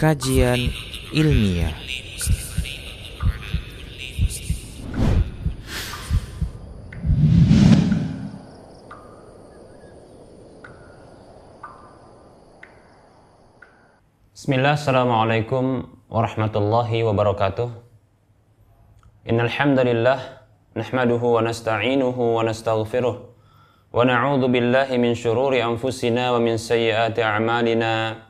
kajian ilmiah. Bismillah, Assalamualaikum warahmatullahi wabarakatuh. Innal hamdalillah nahmaduhu wa nasta'inuhu wa nastaghfiruh wa na'udzu billahi min shururi anfusina wa min sayyiati a'malina.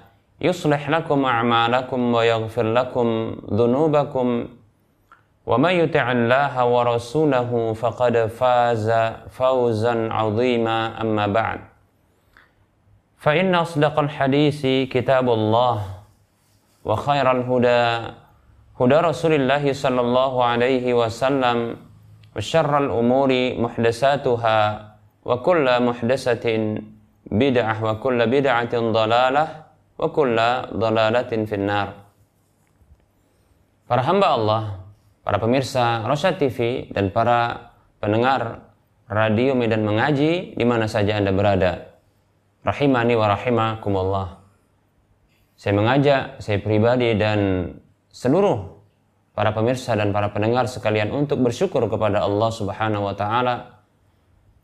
يصلح لكم أعمالكم ويغفر لكم ذنوبكم. ومن يطع الله ورسوله فقد فاز فوزا عظيما. أما بعد فإن أصدق الحديث كتاب الله وخير الهدى هدى رسول الله صلى الله عليه وسلم وشر الأمور محدثاتها وكل محدثة بدعة وكل بدعة ضلالة. wa kulla dhalalatin finnar. Para hamba Allah, para pemirsa Rosya TV dan para pendengar radio Medan Mengaji di mana saja Anda berada. Rahimani wa rahimakumullah. Saya mengajak saya pribadi dan seluruh para pemirsa dan para pendengar sekalian untuk bersyukur kepada Allah Subhanahu wa taala.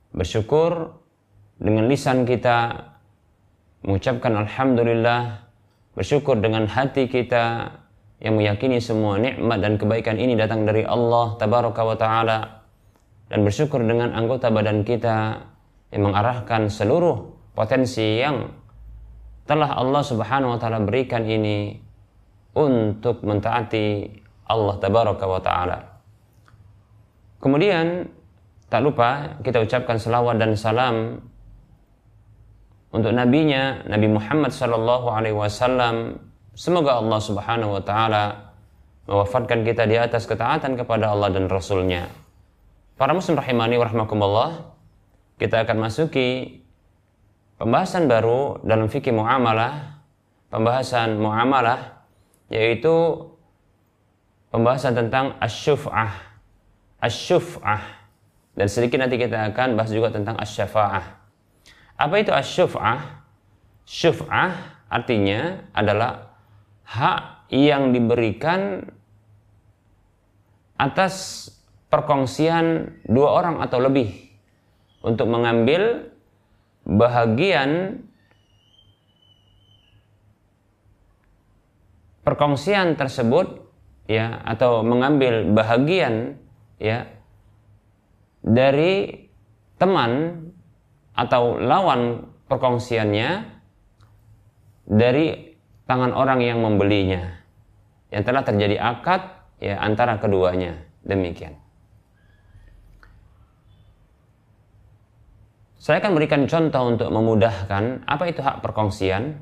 Bersyukur dengan lisan kita, mengucapkan alhamdulillah, bersyukur dengan hati kita yang meyakini semua nikmat dan kebaikan ini datang dari Allah tabaraka wa taala dan bersyukur dengan anggota badan kita yang mengarahkan seluruh potensi yang telah Allah Subhanahu wa taala berikan ini untuk mentaati Allah tabaraka wa taala. Kemudian tak lupa kita ucapkan selawat dan salam untuk nabinya Nabi Muhammad sallallahu alaihi wasallam. Semoga Allah Subhanahu wa taala mewafatkan kita di atas ketaatan kepada Allah dan Rasulnya. Para muslim rahimani warahmatullah, kita akan masuki pembahasan baru dalam fikih muamalah, pembahasan muamalah yaitu pembahasan tentang asyuf'ah. Asyuf'ah. Dan sedikit nanti kita akan bahas juga tentang asyafa'ah. Apa itu asyuf'ah? Syuf'ah artinya adalah hak yang diberikan atas perkongsian dua orang atau lebih untuk mengambil bahagian perkongsian tersebut ya atau mengambil bahagian ya dari teman atau lawan perkongsiannya dari tangan orang yang membelinya. Yang telah terjadi akad ya antara keduanya. Demikian. Saya akan berikan contoh untuk memudahkan apa itu hak perkongsian.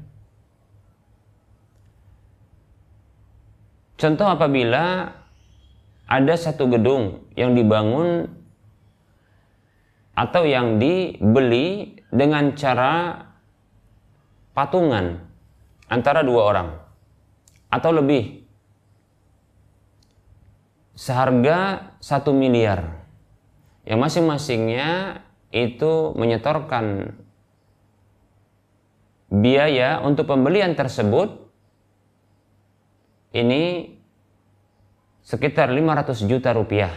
Contoh apabila ada satu gedung yang dibangun atau yang dibeli dengan cara patungan antara dua orang atau lebih seharga satu miliar yang masing-masingnya itu menyetorkan biaya untuk pembelian tersebut ini sekitar 500 juta rupiah.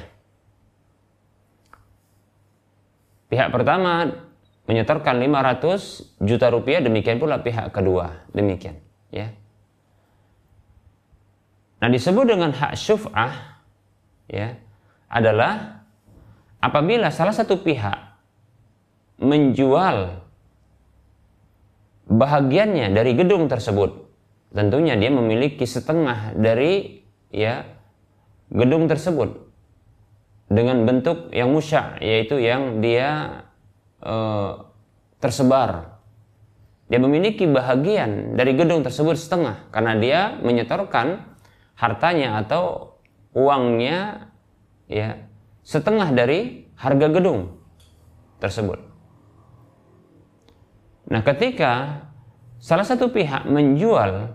Pihak pertama menyetorkan 500 juta rupiah, demikian pula pihak kedua, demikian, ya. Nah, disebut dengan hak syuf'ah, ya. adalah apabila salah satu pihak menjual bahagiannya dari gedung tersebut tentunya dia memiliki setengah dari ya gedung tersebut dengan bentuk yang musya yaitu yang dia e, tersebar dia memiliki bahagian dari gedung tersebut setengah karena dia menyetorkan hartanya atau uangnya ya setengah dari harga gedung tersebut. Nah, ketika salah satu pihak menjual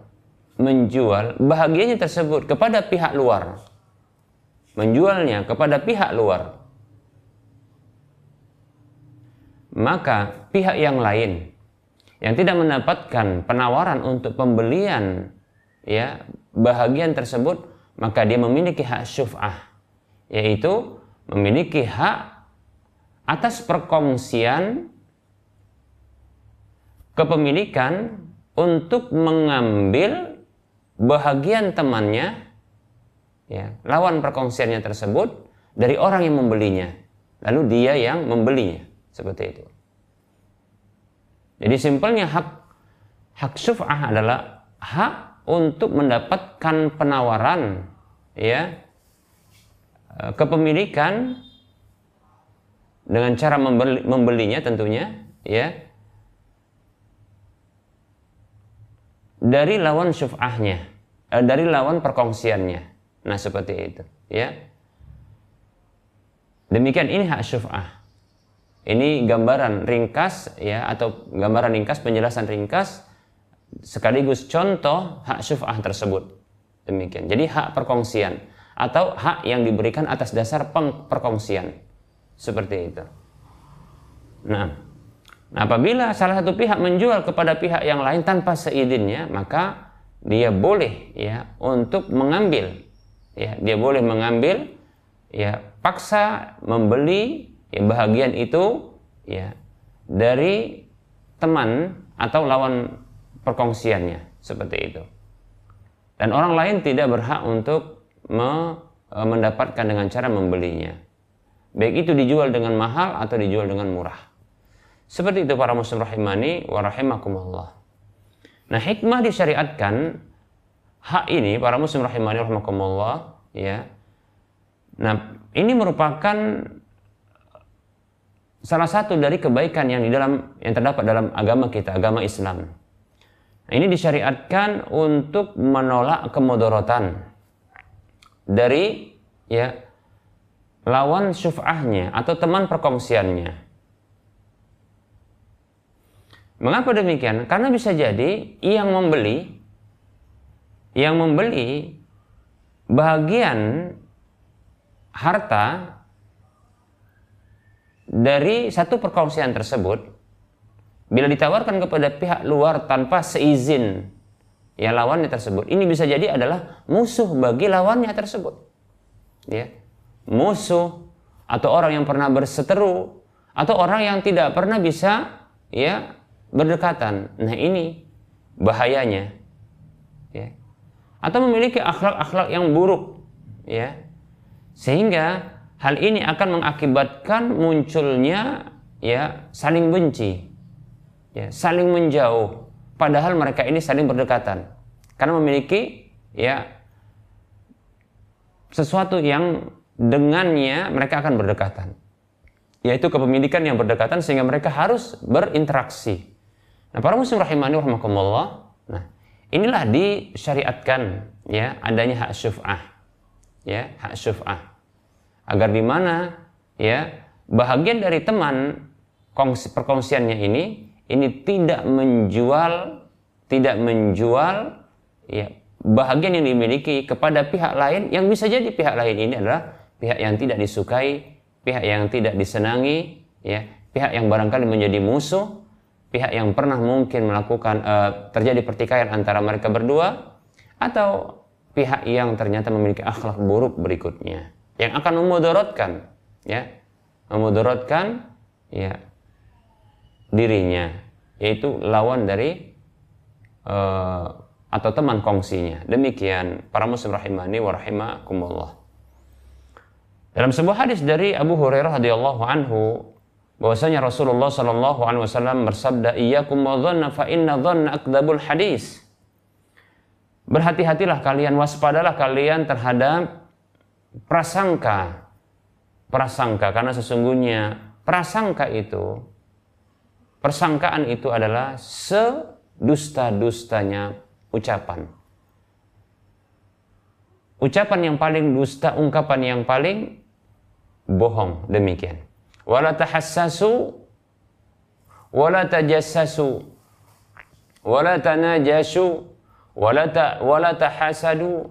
menjual bahagiannya tersebut kepada pihak luar, menjualnya kepada pihak luar, maka pihak yang lain yang tidak mendapatkan penawaran untuk pembelian ya bahagian tersebut maka dia memiliki hak syuf'ah yaitu memiliki hak atas perkongsian kepemilikan untuk mengambil bahagian temannya ya. Lawan perkongsiannya tersebut dari orang yang membelinya lalu dia yang membelinya. Seperti itu. Jadi simpelnya hak hak syuf'ah adalah hak untuk mendapatkan penawaran ya eh, kepemilikan dengan cara membeli, membelinya tentunya ya. Dari lawan syuf'ahnya eh, dari lawan perkongsiannya nah seperti itu ya demikian ini hak syuf'ah ini gambaran ringkas ya atau gambaran ringkas penjelasan ringkas sekaligus contoh hak syuf'ah tersebut. Demikian. Jadi hak perkongsian atau hak yang diberikan atas dasar perkongsian. Seperti itu. Nah, nah, apabila salah satu pihak menjual kepada pihak yang lain tanpa seizinnya, maka dia boleh ya untuk mengambil ya, dia boleh mengambil ya paksa membeli ya, bahagian itu ya dari teman atau lawan perkongsiannya seperti itu. Dan orang lain tidak berhak untuk me, e, mendapatkan dengan cara membelinya. Baik itu dijual dengan mahal atau dijual dengan murah. Seperti itu para muslim rahimani wa rahimakumullah. Nah, hikmah disyariatkan hak ini para muslim rahimani rahimakumullah ya. Nah, ini merupakan salah satu dari kebaikan yang di dalam yang terdapat dalam agama kita, agama Islam. Nah, ini disyariatkan untuk menolak kemudorotan dari ya lawan syuf'ahnya atau teman perkongsiannya. Mengapa demikian? Karena bisa jadi yang membeli yang membeli bagian harta dari satu perkongsian tersebut bila ditawarkan kepada pihak luar tanpa seizin ya lawannya tersebut ini bisa jadi adalah musuh bagi lawannya tersebut. Ya. Musuh atau orang yang pernah berseteru atau orang yang tidak pernah bisa ya berdekatan. Nah ini bahayanya. Ya atau memiliki akhlak-akhlak yang buruk ya. Sehingga hal ini akan mengakibatkan munculnya ya saling benci ya saling menjauh. Padahal mereka ini saling berdekatan. Karena memiliki ya sesuatu yang dengannya mereka akan berdekatan. Yaitu kepemilikan yang berdekatan sehingga mereka harus berinteraksi. Nah para muslim rahimani rahmakumullah nah inilah disyariatkan ya adanya hak syuf'ah ya hak syuf'ah. Agar di mana ya bahagian dari teman perkongsiannya ini ini tidak menjual tidak menjual ya bahagian yang dimiliki kepada pihak lain yang bisa jadi pihak lain. Ini adalah pihak yang tidak disukai, pihak yang tidak disenangi, ya, pihak yang barangkali menjadi musuh, pihak yang pernah mungkin melakukan uh, terjadi pertikaian antara mereka berdua atau pihak yang ternyata memiliki akhlak buruk berikutnya. Yang akan memudaratkan ya. Memudaratkan ya dirinya yaitu lawan dari uh, atau teman kongsinya. Demikian para muslim rahimani wa rahimakumullah. Dalam sebuah hadis dari Abu Hurairah radhiyallahu anhu bahwasanya Rasulullah Shallallahu alaihi wasallam bersabda, "Iyyakum wa dhanna fa inna dhanna akdzabul hadis." Berhati-hatilah kalian, waspadalah kalian terhadap prasangka. Prasangka karena sesungguhnya prasangka itu persangkaan itu adalah sedusta-dustanya ucapan. Ucapan yang paling dusta, ungkapan yang paling bohong demikian. Wala tahassasu wala tajassasu wala tanajasu wala ta wala tahasadu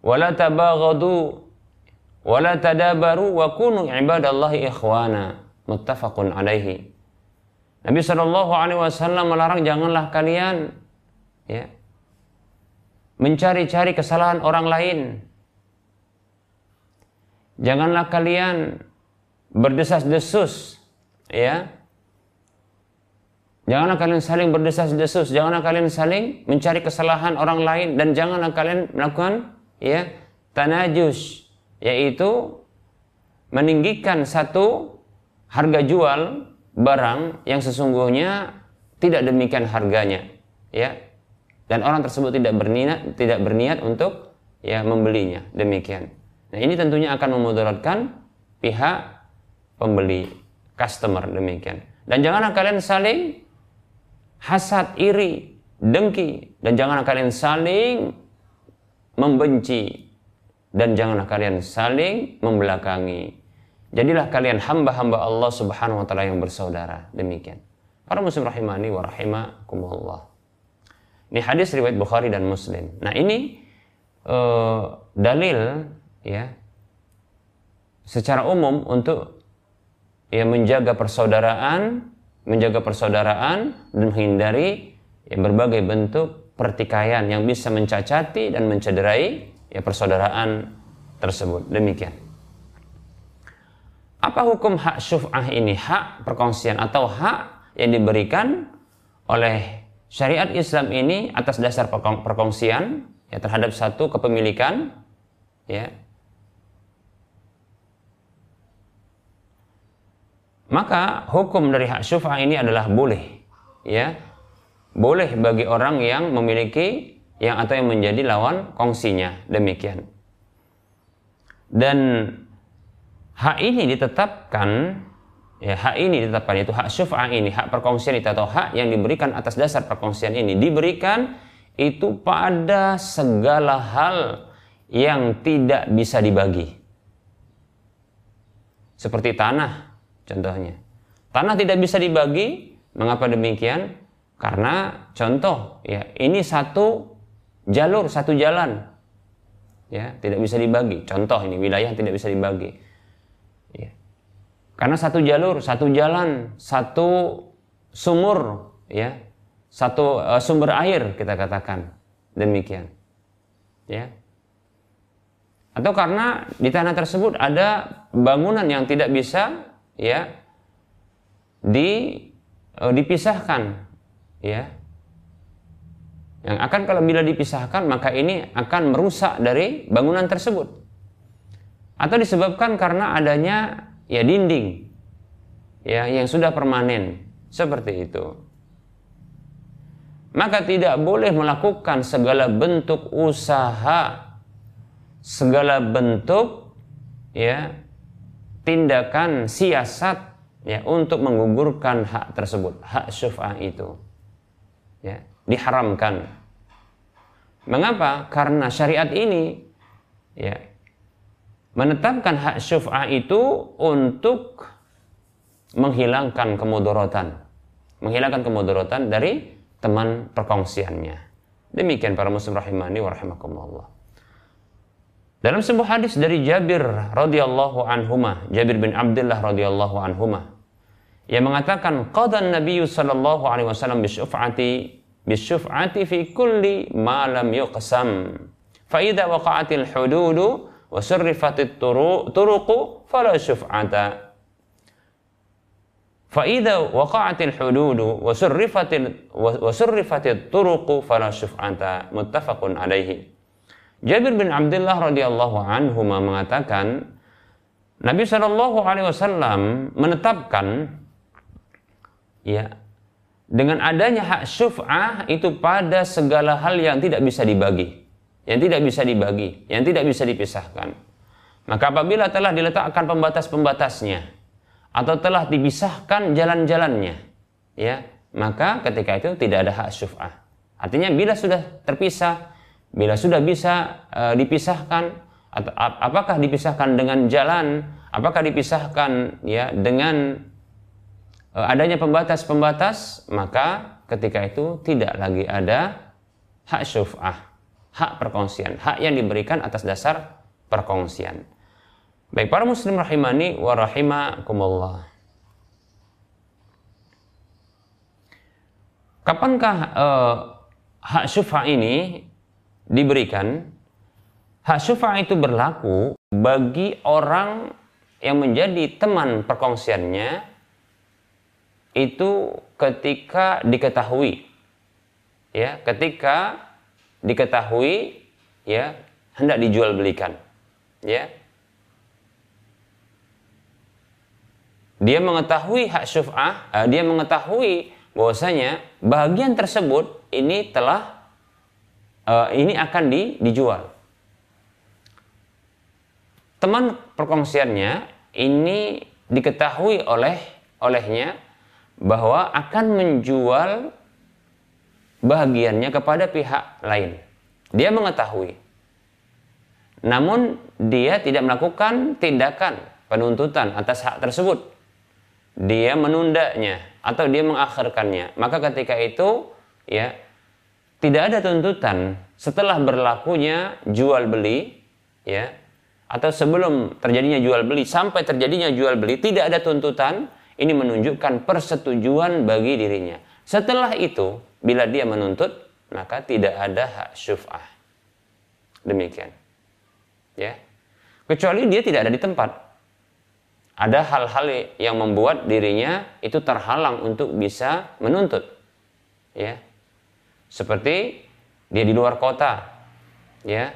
wala tabaghadu wala tadabaru wa kunu ibadallahi ikhwana. Muttafaqun alaihi Nabi Shallallahu alaihi wasallam melarang janganlah kalian ya mencari-cari kesalahan orang lain Janganlah kalian berdesas-desus, ya. Janganlah kalian saling berdesas-desus, janganlah kalian saling mencari kesalahan orang lain dan janganlah kalian melakukan ya tanajus, yaitu meninggikan satu harga jual barang yang sesungguhnya tidak demikian harganya, ya. Dan orang tersebut tidak berniat tidak berniat untuk ya membelinya, demikian. Nah ini tentunya akan memudaratkan pihak pembeli, customer demikian. Dan janganlah kalian saling hasad, iri, dengki. Dan janganlah kalian saling membenci. Dan janganlah kalian saling membelakangi. Jadilah kalian hamba-hamba Allah subhanahu wa ta'ala yang bersaudara. Demikian. Para muslim rahimani wa rahimakumullah. Ini hadis riwayat Bukhari dan Muslim. Nah ini uh, dalil ya secara umum untuk ya menjaga persaudaraan, menjaga persaudaraan dan menghindari ya, berbagai bentuk pertikaian yang bisa mencacati dan mencederai ya persaudaraan tersebut. Demikian. Apa hukum hak syuf'ah ini? Hak perkongsian atau hak yang diberikan oleh syariat Islam ini atas dasar perkongsian ya terhadap satu kepemilikan ya maka hukum dari hak syuf'ah ini adalah boleh ya. Boleh bagi orang yang memiliki yang atau yang menjadi lawan kongsinya. Demikian. Dan hak ini ditetapkan ya hak ini ditetapkan itu hak syuf'ah ini hak perkongsian itu atau hak yang diberikan atas dasar perkongsian ini diberikan itu pada segala hal yang tidak bisa dibagi. Seperti tanah Contohnya, tanah tidak bisa dibagi. Mengapa demikian? Karena contoh, ya ini satu jalur, satu jalan, ya tidak bisa dibagi. Contoh ini wilayah tidak bisa dibagi. Ya. Karena satu jalur, satu jalan, satu sumur, ya satu uh, sumber air kita katakan demikian, ya atau karena di tanah tersebut ada bangunan yang tidak bisa ya di uh, dipisahkan ya. Yang akan kalau bila dipisahkan maka ini akan merusak dari bangunan tersebut. Atau disebabkan karena adanya ya dinding ya yang sudah permanen. Seperti itu. Maka tidak boleh melakukan segala bentuk usaha segala bentuk ya tindakan siasat ya untuk menggugurkan hak tersebut, hak syuf'ah itu. Ya, diharamkan. Mengapa? Karena syariat ini ya menetapkan hak syuf'ah itu untuk menghilangkan kemudorotan. Menghilangkan kemudorotan dari teman perkongsiannya. Demikian para muslim rahimani wa rahimakumullah. Dalam sebuah hadis dari Jabir radhiyallahu anhuma, Jabir bin Abdullah radhiyallahu anhuma, yang mengatakan qadan Nabi sallallahu alaihi wasallam bisyuf'ati bisyuf'ati fi kulli ma lam yuqsam. Fa idza waqa'atil hududu wa surrifatit turuqu fala syuf'ata. Fa idza waqa'atil hududu wa surrifatil wa surrifatit turuqu fala syuf'ata. Muttafaqun alaihi. Jabir bin Abdullah radhiyallahu anhu mengatakan Nabi Shallallahu alaihi wasallam menetapkan ya dengan adanya hak syuf'ah itu pada segala hal yang tidak bisa dibagi, yang tidak bisa dibagi, yang tidak bisa dipisahkan. Maka apabila telah diletakkan pembatas-pembatasnya atau telah dipisahkan jalan-jalannya, ya, maka ketika itu tidak ada hak syuf'ah. Artinya bila sudah terpisah, bila sudah bisa e, dipisahkan atau apakah dipisahkan dengan jalan, apakah dipisahkan ya dengan e, adanya pembatas-pembatas, maka ketika itu tidak lagi ada hak syuf'ah, hak perkongsian, hak yang diberikan atas dasar perkongsian. Baik para muslim rahimani wa rahimakumullah. Kapankah uh, hak syufa ini diberikan? Hak syufa itu berlaku bagi orang yang menjadi teman perkongsiannya itu ketika diketahui ya ketika diketahui ya hendak dijual belikan ya dia mengetahui hak syuf'ah uh, dia mengetahui bahwasanya bagian tersebut ini telah uh, ini akan di, dijual. Teman perkongsiannya ini diketahui oleh olehnya bahwa akan menjual bagiannya kepada pihak lain. Dia mengetahui. Namun dia tidak melakukan tindakan penuntutan atas hak tersebut. Dia menundanya atau dia mengakhirkannya. Maka ketika itu ya tidak ada tuntutan setelah berlakunya jual beli ya atau sebelum terjadinya jual beli sampai terjadinya jual beli tidak ada tuntutan ini menunjukkan persetujuan bagi dirinya. Setelah itu bila dia menuntut maka tidak ada hak syuf'ah. Demikian. Ya. Kecuali dia tidak ada di tempat ada hal-hal yang membuat dirinya itu terhalang untuk bisa menuntut ya seperti dia di luar kota ya.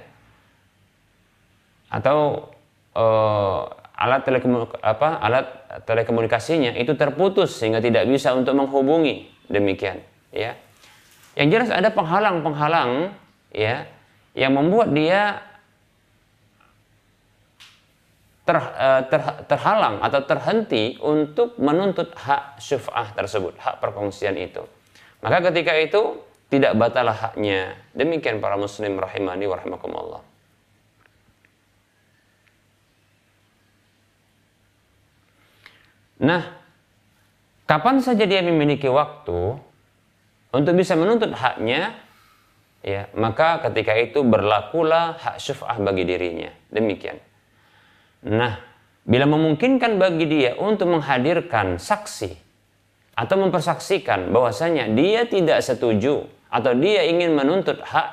Atau uh, alat telekomunik apa alat telekomunikasinya itu terputus sehingga tidak bisa untuk menghubungi. Demikian ya. Yang jelas ada penghalang-penghalang ya yang membuat dia ter, eh, ter, terhalang atau terhenti untuk menuntut hak syuf'ah tersebut, hak perkongsian itu. Maka ketika itu tidak batalah haknya. Demikian para muslim rahimani wa rahimakumullah. Nah, kapan saja dia memiliki waktu untuk bisa menuntut haknya, ya, maka ketika itu berlakulah hak syuf'ah bagi dirinya. Demikian. Nah, bila memungkinkan bagi dia untuk menghadirkan saksi atau mempersaksikan bahwasanya dia tidak setuju atau dia ingin menuntut hak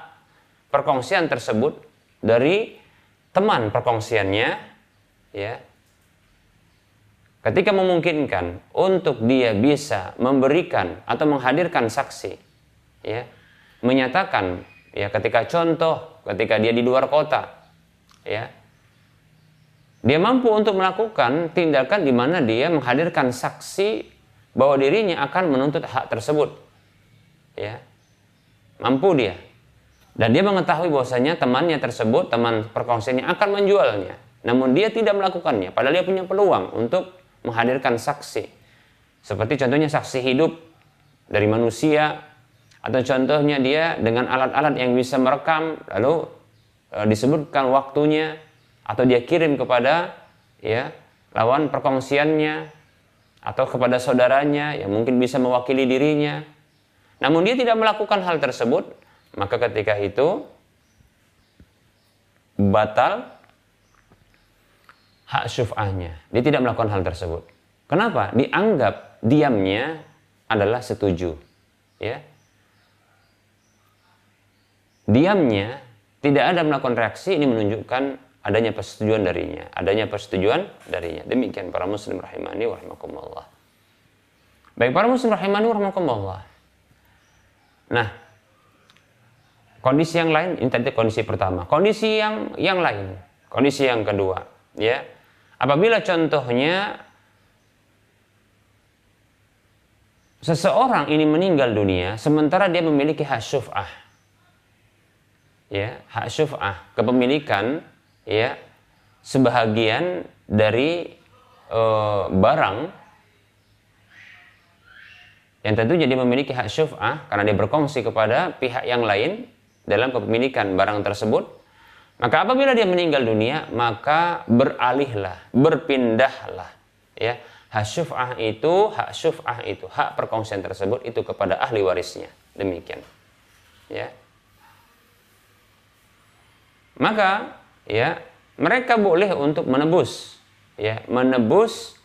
perkongsian tersebut dari teman perkongsiannya, ya. Ketika memungkinkan untuk dia bisa memberikan atau menghadirkan saksi, ya, menyatakan ya ketika contoh ketika dia di luar kota, ya, dia mampu untuk melakukan tindakan di mana dia menghadirkan saksi bahwa dirinya akan menuntut hak tersebut. Ya. Mampu dia. Dan dia mengetahui bahwasanya temannya tersebut, teman perkongsiannya akan menjualnya. Namun dia tidak melakukannya, padahal dia punya peluang untuk menghadirkan saksi. Seperti contohnya saksi hidup dari manusia atau contohnya dia dengan alat-alat yang bisa merekam lalu e, disebutkan waktunya atau dia kirim kepada ya lawan perkongsiannya atau kepada saudaranya yang mungkin bisa mewakili dirinya. Namun dia tidak melakukan hal tersebut, maka ketika itu batal hak syuf'ahnya. Dia tidak melakukan hal tersebut. Kenapa? Dianggap diamnya adalah setuju. Ya. Diamnya tidak ada melakukan reaksi ini menunjukkan adanya persetujuan darinya, adanya persetujuan darinya. Demikian para muslim rahimani wa rahimakumullah. Baik para muslim rahimani wa rahimakumullah. Nah, kondisi yang lain ini tadi kondisi pertama. Kondisi yang yang lain kondisi yang kedua ya. Apabila contohnya seseorang ini meninggal dunia sementara dia memiliki hak syuf'ah ya hak syuf'ah kepemilikan ya sebahagian dari e, barang yang tentu jadi memiliki hak syuf'ah karena dia berkongsi kepada pihak yang lain dalam kepemilikan barang tersebut. Maka apabila dia meninggal dunia maka beralihlah berpindahlah ya. Hak syuf'ah itu hak syuf'ah itu hak perkongsian tersebut itu kepada ahli warisnya. Demikian ya. Maka ya mereka boleh untuk menebus ya menebus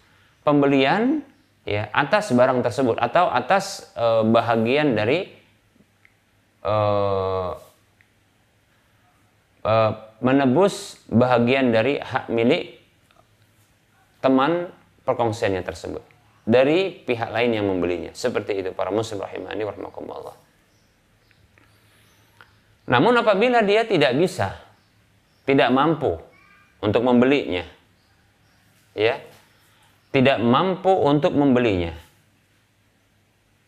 pembelian ya atas barang tersebut atau atas e, bahagian dari e, e, menebus bahagian dari hak milik teman perkongsiannya tersebut dari pihak lain yang membelinya. Seperti itu para muslim rahimani warahmatullah. Namun apabila dia tidak bisa, tidak mampu untuk membelinya, ya, tidak mampu untuk membelinya,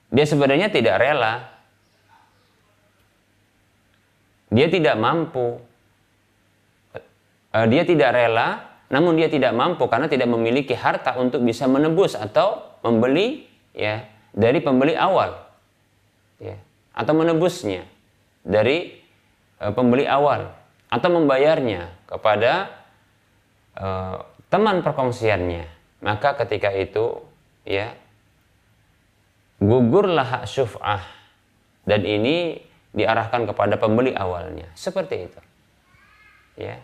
dia sebenarnya tidak rela, dia tidak mampu, eh, dia tidak rela namun dia tidak mampu karena tidak memiliki harta untuk bisa menebus atau membeli ya dari pembeli awal ya atau menebusnya dari uh, pembeli awal atau membayarnya kepada uh, teman perkongsiannya maka ketika itu ya gugurlah hak syuf'ah dan ini diarahkan kepada pembeli awalnya seperti itu ya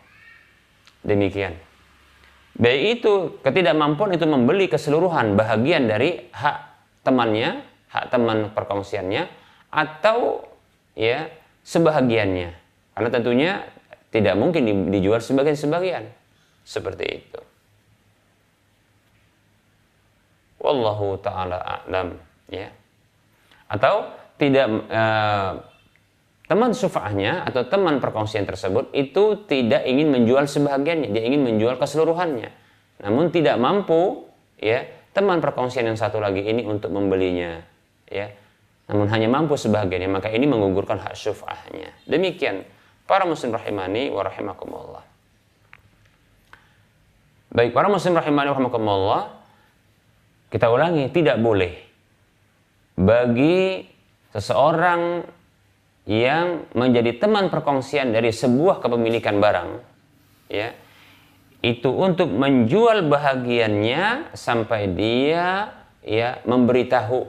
demikian Baik itu ketidakmampuan itu membeli keseluruhan bahagian dari hak temannya, hak teman perkongsiannya, atau ya sebahagiannya. Karena tentunya tidak mungkin dijual sebagian-sebagian. Seperti itu. Wallahu taala a'lam ya. Atau tidak uh, teman syufahnya atau teman perkongsian tersebut itu tidak ingin menjual sebahagiannya, dia ingin menjual keseluruhannya. Namun tidak mampu ya teman perkongsian yang satu lagi ini untuk membelinya ya. Namun hanya mampu sebahagiannya, maka ini menggugurkan hak syufahnya. Demikian para muslim rahimani wa rahimakumullah. Baik, para muslim rahimani wa rahimakumullah, kita ulangi, tidak boleh. Bagi seseorang yang menjadi teman perkongsian dari sebuah kepemilikan barang ya itu untuk menjual bahagiannya sampai dia ya memberitahu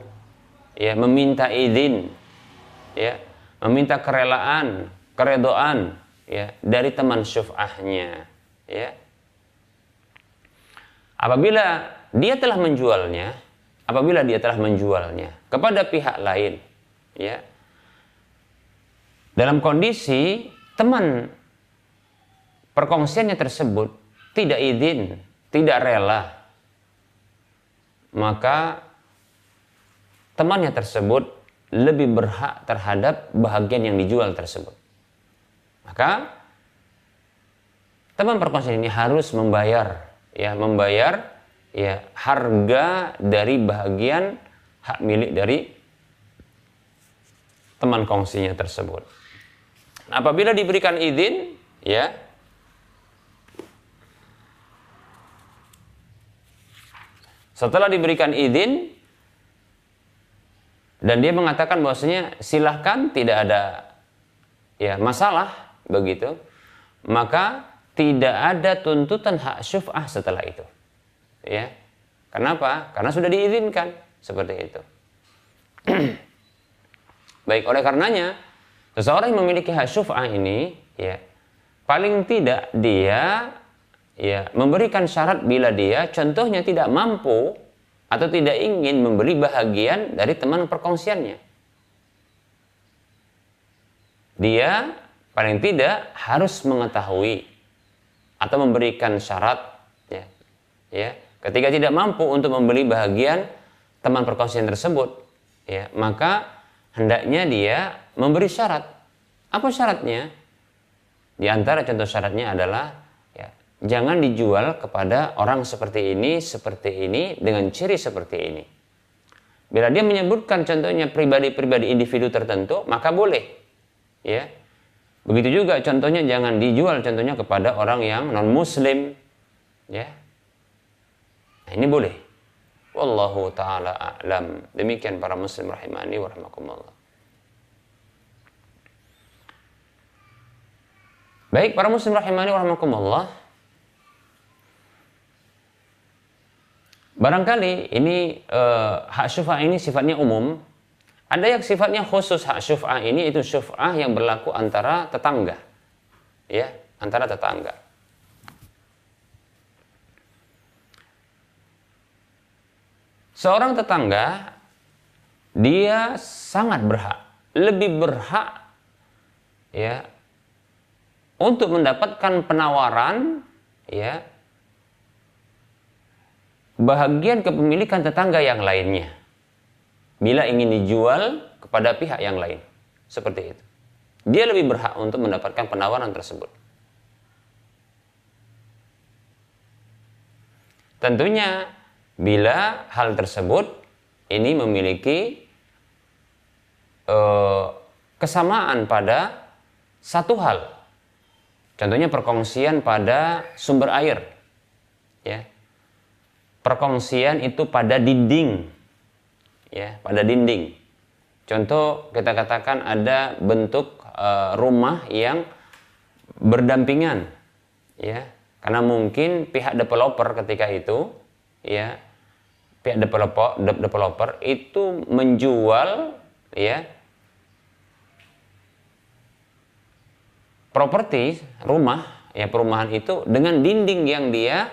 ya meminta izin ya meminta kerelaan keredoan ya dari teman syuf'ahnya ya. Apabila dia telah menjualnya apabila dia telah menjualnya kepada pihak lain ya dalam kondisi teman perkongsiannya tersebut tidak izin, tidak rela, maka temannya tersebut lebih berhak terhadap bahagian yang dijual tersebut. Maka teman perkongsian ini harus membayar ya membayar ya harga dari bahagian hak milik dari teman kongsinya tersebut. Apabila diberikan izin, ya, setelah diberikan izin dan dia mengatakan bahwasanya silahkan tidak ada ya masalah begitu, maka tidak ada tuntutan hak syuf'ah setelah itu. Ya. Kenapa? Karena sudah diizinkan seperti itu. Baik, oleh karenanya Seseorang yang memiliki hak syuf'ah ini, ya, paling tidak dia ya memberikan syarat bila dia contohnya tidak mampu atau tidak ingin membeli bahagian dari teman perkongsiannya. Dia paling tidak harus mengetahui atau memberikan syarat ya, ya ketika tidak mampu untuk membeli bahagian teman perkongsian tersebut ya maka hendaknya dia memberi syarat. Apa syaratnya? Di antara contoh syaratnya adalah ya, jangan dijual kepada orang seperti ini, seperti ini, dengan ciri seperti ini. Bila dia menyebutkan contohnya pribadi-pribadi individu tertentu, maka boleh. Ya. Begitu juga contohnya jangan dijual contohnya kepada orang yang non muslim. Ya. Ini boleh. Wallahu taala a'lam. Demikian para muslim rahimani wa rahimakumullah. Baik, para muslim rahimani wa rahmakumullah. Barangkali ini uh, hak syuf'ah ini sifatnya umum. Ada yang sifatnya khusus hak syuf'ah ini itu syuf'ah yang berlaku antara tetangga. Ya, antara tetangga. Seorang tetangga dia sangat berhak, lebih berhak ya untuk mendapatkan penawaran ya bahagian kepemilikan tetangga yang lainnya bila ingin dijual kepada pihak yang lain. Seperti itu. Dia lebih berhak untuk mendapatkan penawaran tersebut. Tentunya bila hal tersebut ini memiliki uh, kesamaan pada satu hal Contohnya perkongsian pada sumber air. Ya. Perkongsian itu pada dinding. Ya, pada dinding. Contoh kita katakan ada bentuk uh, rumah yang berdampingan. Ya. Karena mungkin pihak developer ketika itu ya pihak developer developer itu menjual ya properti rumah ya perumahan itu dengan dinding yang dia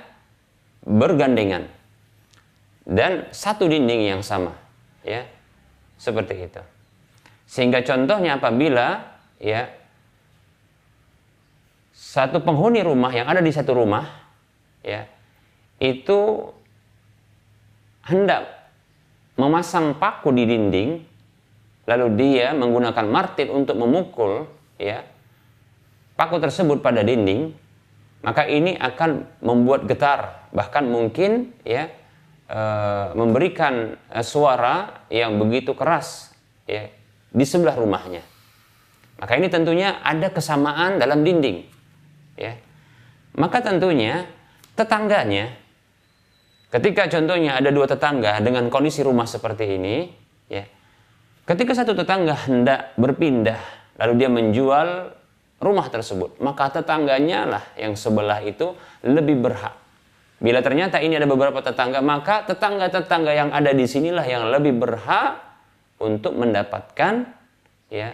bergandengan. Dan satu dinding yang sama ya seperti itu. Sehingga contohnya apabila ya satu penghuni rumah yang ada di satu rumah ya itu hendak memasang paku di dinding lalu dia menggunakan martil untuk memukul ya paku tersebut pada dinding, maka ini akan membuat getar, bahkan mungkin ya e, memberikan e, suara yang begitu keras ya di sebelah rumahnya. Maka ini tentunya ada kesamaan dalam dinding. Ya. Maka tentunya tetangganya ketika contohnya ada dua tetangga dengan kondisi rumah seperti ini, ya. Ketika satu tetangga hendak berpindah lalu dia menjual rumah tersebut, maka tetangganya lah yang sebelah itu lebih berhak. Bila ternyata ini ada beberapa tetangga, maka tetangga-tetangga yang ada di sinilah yang lebih berhak untuk mendapatkan ya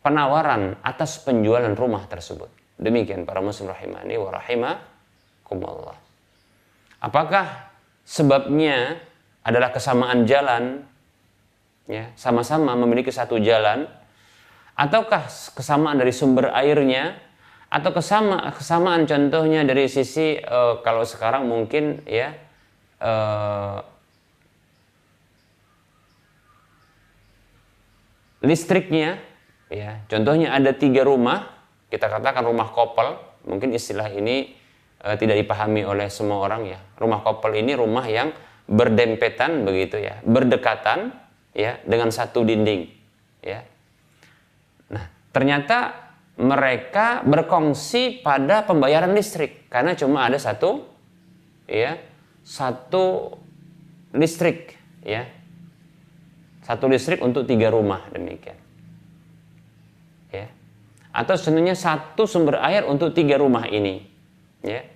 penawaran atas penjualan rumah tersebut. Demikian para muslim rahimani wa rahimakumullah. Apakah sebabnya adalah kesamaan jalan? Ya, sama-sama memiliki satu jalan. Ataukah kesamaan dari sumber airnya? Atau kesama kesamaan contohnya dari sisi uh, kalau sekarang mungkin ya uh, listriknya ya. Contohnya ada tiga rumah kita katakan rumah kopel mungkin istilah ini uh, tidak dipahami oleh semua orang ya. Rumah kopel ini rumah yang berdempetan begitu ya. Berdekatan ya dengan satu dinding ya. Ternyata mereka berkongsi pada pembayaran listrik karena cuma ada satu ya satu listrik ya. Satu listrik untuk tiga rumah demikian. Ya. Atau sebenarnya satu sumber air untuk tiga rumah ini ya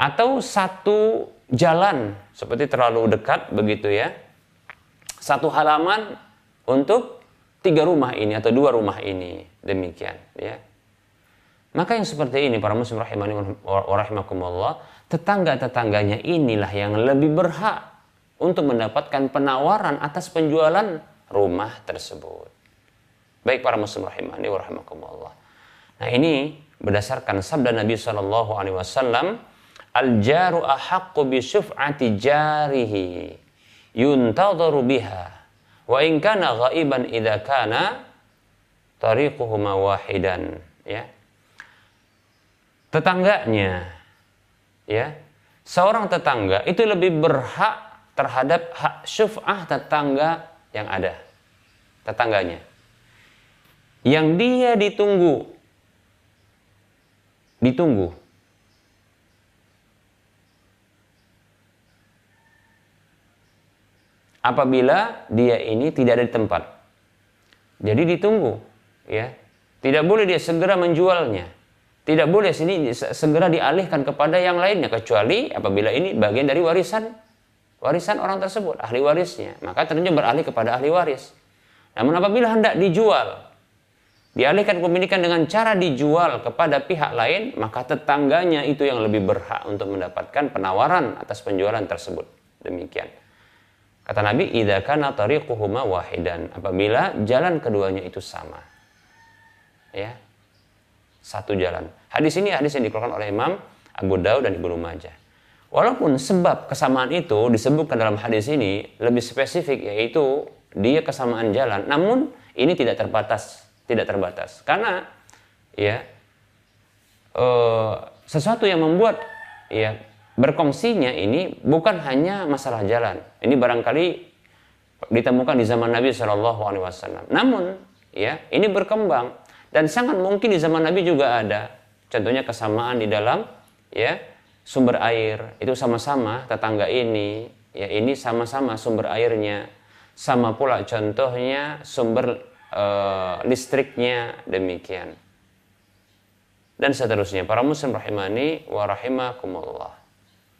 atau satu jalan seperti terlalu dekat begitu ya. Satu halaman untuk tiga rumah ini atau dua rumah ini demikian ya. Maka yang seperti ini para muslim rahimani wa rahimakumullah tetangga-tetangganya inilah yang lebih berhak untuk mendapatkan penawaran atas penjualan rumah tersebut. Baik para muslim rahimani wa rahimakumullah. Nah ini berdasarkan sabda Nabi Shallallahu alaihi wasallam al jaru ahaqqu bi syuf'ati jarihi yuntadharu biha. Wa in kana ghaiban idza kana tariquhuma wahidan ya. Tetangganya ya. Seorang tetangga itu lebih berhak terhadap hak syuf'ah tetangga yang ada tetangganya. Yang dia ditunggu ditunggu apabila dia ini tidak ada di tempat jadi ditunggu ya tidak boleh dia segera menjualnya tidak boleh sini segera dialihkan kepada yang lainnya kecuali apabila ini bagian dari warisan warisan orang tersebut, ahli warisnya. Maka tentunya beralih kepada ahli waris. Namun apabila hendak dijual, dialihkan kepemilikan dengan cara dijual kepada pihak lain, maka tetangganya itu yang lebih berhak untuk mendapatkan penawaran atas penjualan tersebut. Demikian. Kata Nabi, "Idza kana tariquhuma wahidan." Apabila jalan keduanya itu sama. Ya. Satu jalan. Hadis ini hadis yang dikeluarkan oleh Imam Abu Daud dan Ibnu Majah. Walaupun sebab kesamaan itu disebutkan dalam hadis ini lebih spesifik yaitu dia kesamaan jalan, namun ini tidak terbatas, tidak terbatas. Karena ya e, sesuatu yang membuat ya berkongsinya ini bukan hanya masalah jalan. Ini barangkali ditemukan di zaman Nabi Shallallahu Alaihi Wasallam. Namun ya ini berkembang dan sangat mungkin di zaman Nabi juga ada. Contohnya kesamaan di dalam ya sumber air. Itu sama-sama tetangga ini ya ini sama-sama sumber airnya. Sama pula contohnya sumber uh, listriknya demikian. Dan seterusnya. Para muslim rahimani wa rahimakumullah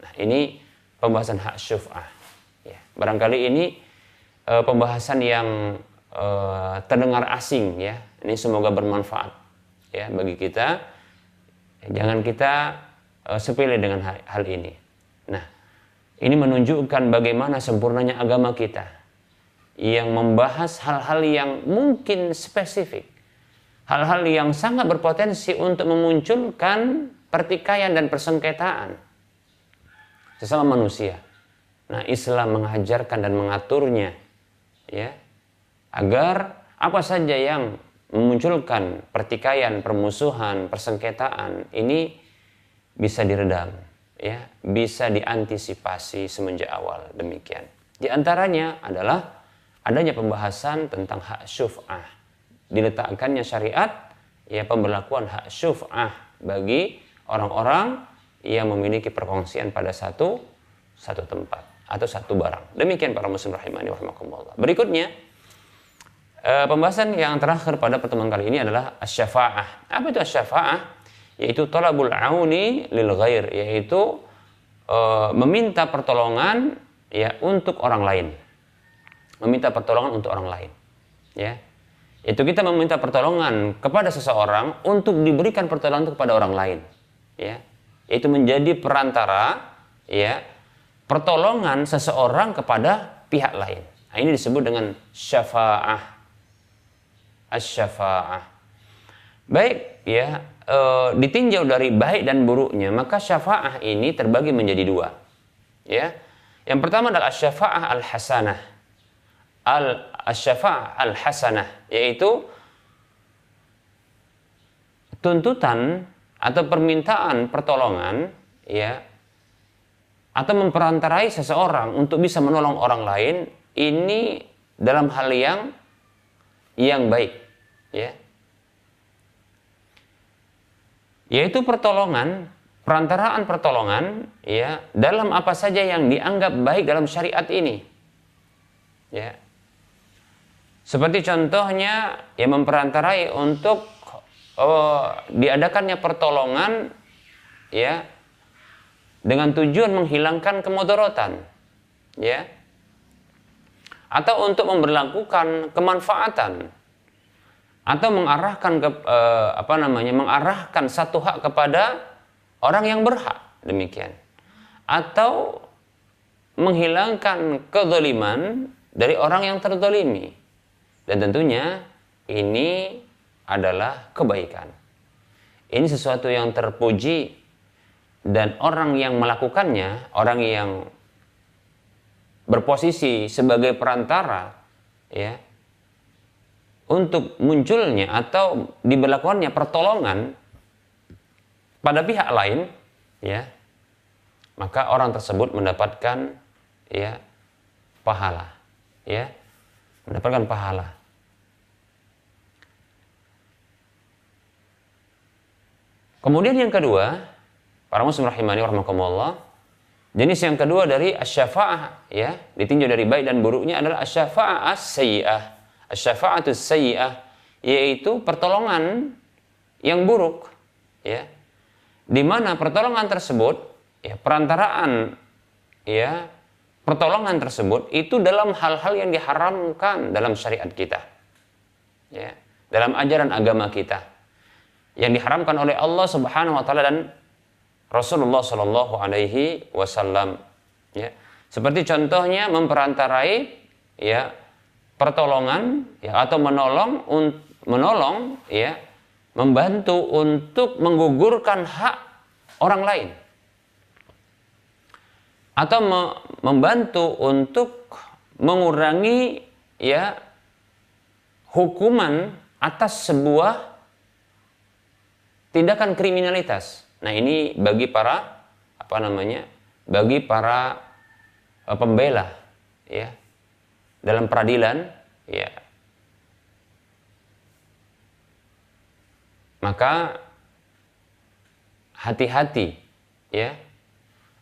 nah ini pembahasan hak syuf'ah. Ya. Barangkali ini uh, pembahasan yang uh, terdengar asing ya. Ini semoga bermanfaat ya bagi kita. Jangan kita uh, sepele dengan hal, hal ini. Nah, ini menunjukkan bagaimana sempurnanya agama kita yang membahas hal-hal yang mungkin spesifik, hal-hal yang sangat berpotensi untuk memunculkan pertikaian dan persengketaan sesama manusia. Nah, Islam mengajarkan dan mengaturnya ya agar apa saja yang memunculkan pertikaian, permusuhan, persengketaan ini bisa diredam, ya, bisa diantisipasi semenjak awal demikian. Di antaranya adalah adanya pembahasan tentang hak syuf'ah. Diletakkannya syariat ya pemberlakuan hak syuf'ah bagi orang-orang yang memiliki perkongsian pada satu satu tempat atau satu barang. Demikian para muslim rahimani wa Berikutnya E, pembahasan yang terakhir pada pertemuan kali ini adalah asyafa'ah. Apa itu asyafa'ah? Yaitu talabul auni lil ghair, yaitu e, meminta pertolongan ya untuk orang lain. Meminta pertolongan untuk orang lain. Ya. Itu kita meminta pertolongan kepada seseorang untuk diberikan pertolongan kepada orang lain. Ya. Itu menjadi perantara ya pertolongan seseorang kepada pihak lain. Nah, ini disebut dengan syafa'ah asyafa'ah. Baik, ya, e, ditinjau dari baik dan buruknya, maka syafaah ini terbagi menjadi dua. Ya. Yang pertama adalah syafaah al-hasanah. Al-syafaah al-hasanah, yaitu tuntutan atau permintaan pertolongan ya. Atau memperantarai seseorang untuk bisa menolong orang lain ini dalam hal yang yang baik ya. Yaitu pertolongan perantaraan pertolongan ya dalam apa saja yang dianggap baik dalam syariat ini ya. Seperti contohnya yang memperantarai untuk oh, diadakannya pertolongan ya dengan tujuan menghilangkan kemudorotan ya. Atau untuk memperlakukan kemanfaatan atau mengarahkan ke eh, apa namanya mengarahkan satu hak kepada orang yang berhak demikian. Atau menghilangkan kezaliman dari orang yang terzalimi. Dan tentunya ini adalah kebaikan ini sesuatu yang terpuji dan orang yang melakukannya orang yang berposisi sebagai perantara ya untuk munculnya atau diberlakukannya pertolongan pada pihak lain, ya, maka orang tersebut mendapatkan ya pahala, ya, mendapatkan pahala. Kemudian yang kedua, para muslim rahimani warahmatullah, jenis yang kedua dari asy-syafa'ah ya, ditinjau dari baik dan buruknya adalah asy-syafa'ah as-sayyi'ah. Asyafaatus sayyi'ah yaitu pertolongan yang buruk ya. Di mana pertolongan tersebut ya perantaraan ya pertolongan tersebut itu dalam hal-hal yang diharamkan dalam syariat kita ya dalam ajaran agama kita yang diharamkan oleh Allah Subhanahu wa taala dan Rasulullah Shallallahu alaihi wasallam. Ya. Seperti contohnya memperantarai ya pertolongan ya atau menolong un, menolong ya membantu untuk menggugurkan hak orang lain. Atau me, membantu untuk mengurangi ya hukuman atas sebuah tindakan kriminalitas. Nah, ini bagi para apa namanya? bagi para uh, pembela ya dalam peradilan ya maka hati-hati ya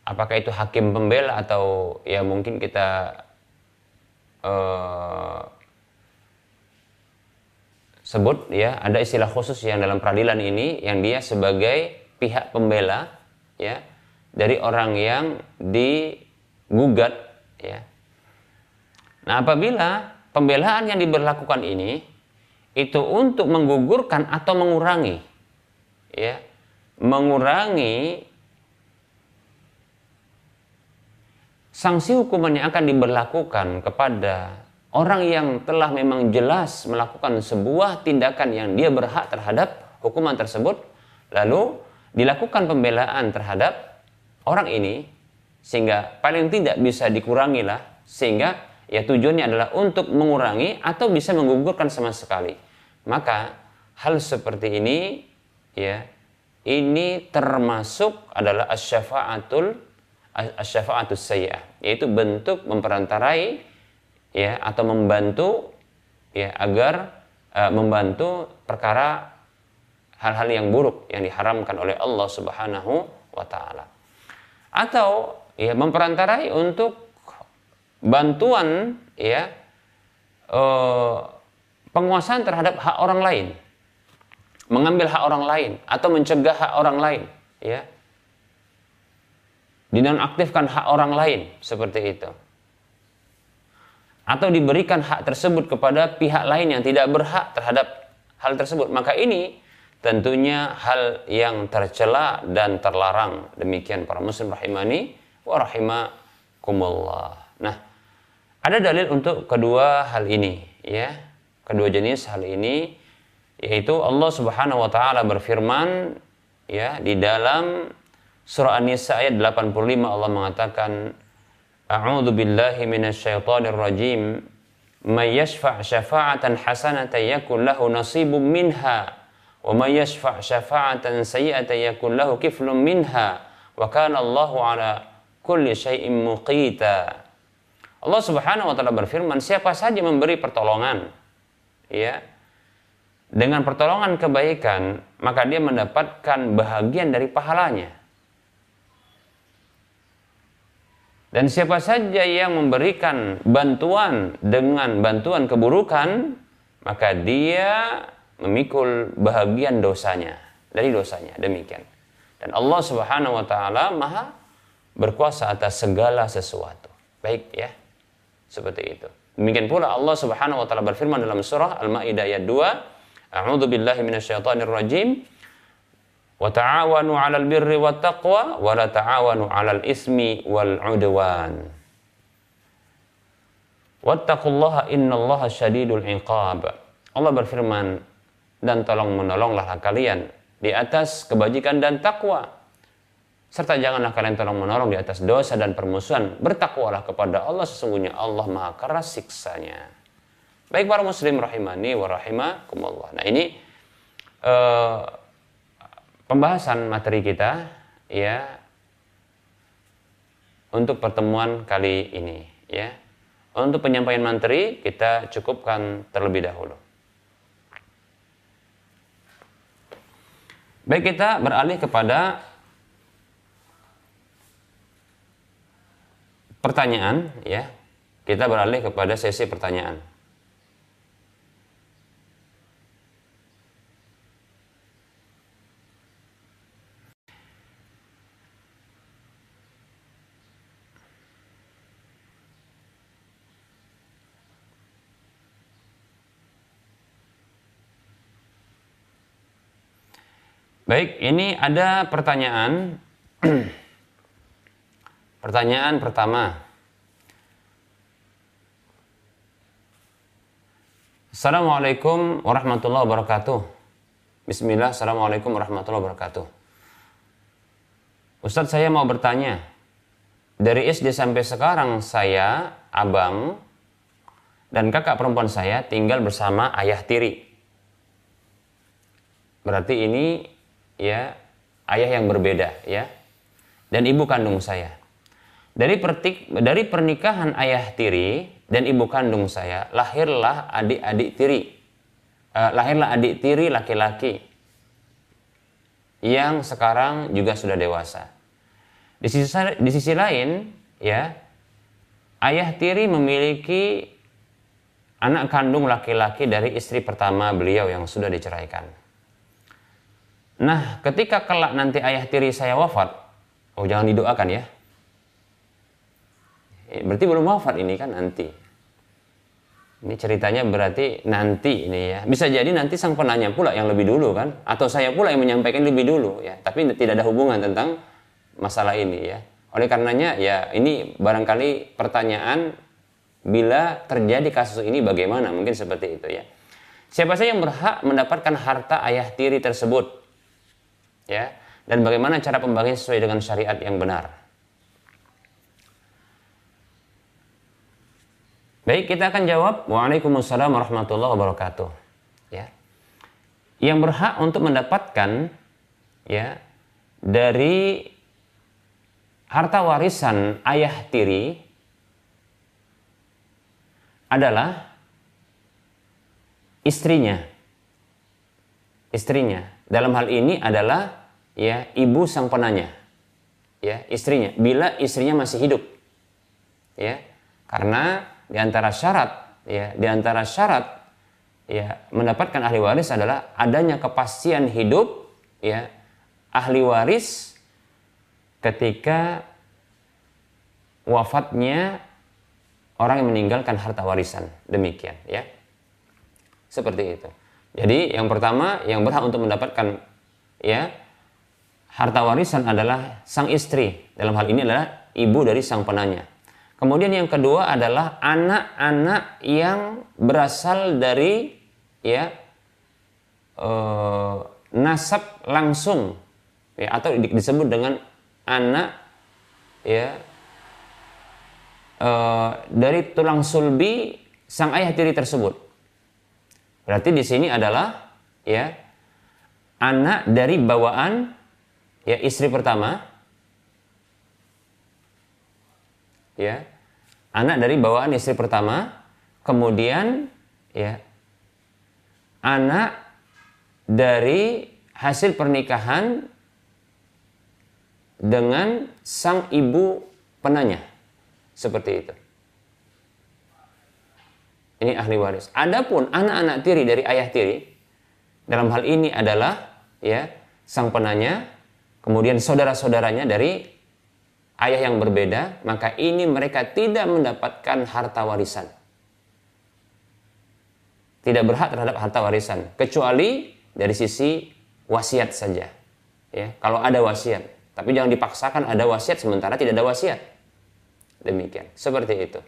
apakah itu hakim pembela atau ya mungkin kita uh, sebut ya ada istilah khusus yang dalam peradilan ini yang dia sebagai pihak pembela ya dari orang yang digugat ya. Nah, apabila pembelaan yang diberlakukan ini itu untuk menggugurkan atau mengurangi ya, mengurangi sanksi hukuman yang akan diberlakukan kepada orang yang telah memang jelas melakukan sebuah tindakan yang dia berhak terhadap hukuman tersebut lalu dilakukan pembelaan terhadap orang ini sehingga paling tidak bisa dikurangi lah sehingga ya tujuannya adalah untuk mengurangi atau bisa menggugurkan sama sekali. Maka hal seperti ini ya ini termasuk adalah asyafaatul asyafaatus sayyi'ah yaitu bentuk memperantarai ya atau membantu ya agar uh, membantu perkara hal-hal yang buruk yang diharamkan oleh Allah Subhanahu wa taala. Atau ya memperantarai untuk bantuan ya eh, penguasaan terhadap hak orang lain mengambil hak orang lain atau mencegah hak orang lain ya dinonaktifkan hak orang lain seperti itu atau diberikan hak tersebut kepada pihak lain yang tidak berhak terhadap hal tersebut. Maka ini tentunya hal yang tercela dan terlarang. Demikian para muslim rahimani wa rahimakumullah. Nah ada dalil untuk kedua hal ini, ya. Kedua jenis hal ini yaitu Allah Subhanahu wa taala berfirman ya di dalam surah An-Nisa ayat 85 Allah mengatakan A'udzu billahi minasyaitonir rajim may yashfa' syafa'atan hasanatan yakul lahu nasibun minha wa may yashfa' syafa'atan sayyi'atan yakul lahu kiflun minha wa kana Allahu ala kulli syai'in muqita Allah Subhanahu wa taala berfirman, siapa saja memberi pertolongan ya dengan pertolongan kebaikan, maka dia mendapatkan bahagian dari pahalanya. Dan siapa saja yang memberikan bantuan dengan bantuan keburukan, maka dia memikul bahagian dosanya dari dosanya. Demikian. Dan Allah Subhanahu wa taala Maha berkuasa atas segala sesuatu. Baik ya. Seperti itu. Demikian pula Allah Subhanahu wa taala berfirman dalam surah Al-Maidah ayat 2, A'udzu billahi minasyaitonir rajim. Wa ta'awanu 'alal birri wat taqwa wa la ta'awanu 'alal ismi wal 'udwan. Wattaqullaha innallaha syadidul iqab. Allah berfirman dan tolong menolonglah kalian di atas kebajikan dan takwa serta janganlah kalian tolong menolong di atas dosa dan permusuhan. Bertakwalah kepada Allah sesungguhnya Allah maha keras siksanya. Baik para muslim rahimani wa rahimakumullah. Nah, ini uh, pembahasan materi kita ya untuk pertemuan kali ini ya. Untuk penyampaian materi kita cukupkan terlebih dahulu. Baik kita beralih kepada pertanyaan ya. Kita beralih kepada sesi pertanyaan. Baik, ini ada pertanyaan. pertanyaan pertama. Assalamualaikum warahmatullahi wabarakatuh. Bismillah, Assalamualaikum warahmatullahi wabarakatuh. Ustadz saya mau bertanya. Dari SD sampai sekarang saya, abang, dan kakak perempuan saya tinggal bersama ayah tiri. Berarti ini ya ayah yang berbeda ya dan ibu kandung saya. Dari pertik, dari pernikahan ayah tiri dan ibu kandung saya lahirlah adik-adik tiri. Uh, lahirlah adik tiri laki-laki yang sekarang juga sudah dewasa. Di sisi, di sisi lain, ya, ayah tiri memiliki anak kandung laki-laki dari istri pertama beliau yang sudah diceraikan. Nah, ketika kelak nanti ayah tiri saya wafat, oh jangan didoakan ya. Eh, berarti belum wafat ini kan nanti. Ini ceritanya berarti nanti ini ya. Bisa jadi nanti sang penanya pula yang lebih dulu kan, atau saya pula yang menyampaikan lebih dulu ya. Tapi tidak ada hubungan tentang masalah ini ya. Oleh karenanya ya ini barangkali pertanyaan bila terjadi kasus ini bagaimana mungkin seperti itu ya. Siapa saja yang berhak mendapatkan harta ayah tiri tersebut? Ya dan bagaimana cara pembagian sesuai dengan syariat yang benar. Baik, kita akan jawab. Waalaikumsalam warahmatullahi wabarakatuh. Ya. Yang berhak untuk mendapatkan ya dari harta warisan ayah tiri adalah istrinya. Istrinya. Dalam hal ini adalah ya ibu sang penanya. Ya istrinya. Bila istrinya masih hidup. Ya karena di antara syarat ya di antara syarat ya mendapatkan ahli waris adalah adanya kepastian hidup ya ahli waris ketika wafatnya orang yang meninggalkan harta warisan. Demikian ya. Seperti itu. Jadi yang pertama yang berhak untuk mendapatkan ya harta warisan adalah sang istri. Dalam hal ini adalah ibu dari sang penanya. Kemudian yang kedua adalah anak-anak yang berasal dari ya eh, nasab langsung ya atau disebut dengan anak ya eh, dari tulang sulbi sang ayah tiri tersebut. Berarti di sini adalah ya anak dari bawaan ya istri pertama. Ya. Anak dari bawaan istri pertama. Kemudian ya. Anak dari hasil pernikahan dengan sang ibu penanya. Seperti itu. Ini ahli waris. Adapun anak-anak tiri dari ayah tiri dalam hal ini adalah ya sang penanya kemudian saudara-saudaranya dari ayah yang berbeda, maka ini mereka tidak mendapatkan harta warisan. Tidak berhak terhadap harta warisan, kecuali dari sisi wasiat saja. Ya, kalau ada wasiat, tapi jangan dipaksakan ada wasiat sementara tidak ada wasiat. Demikian, seperti itu.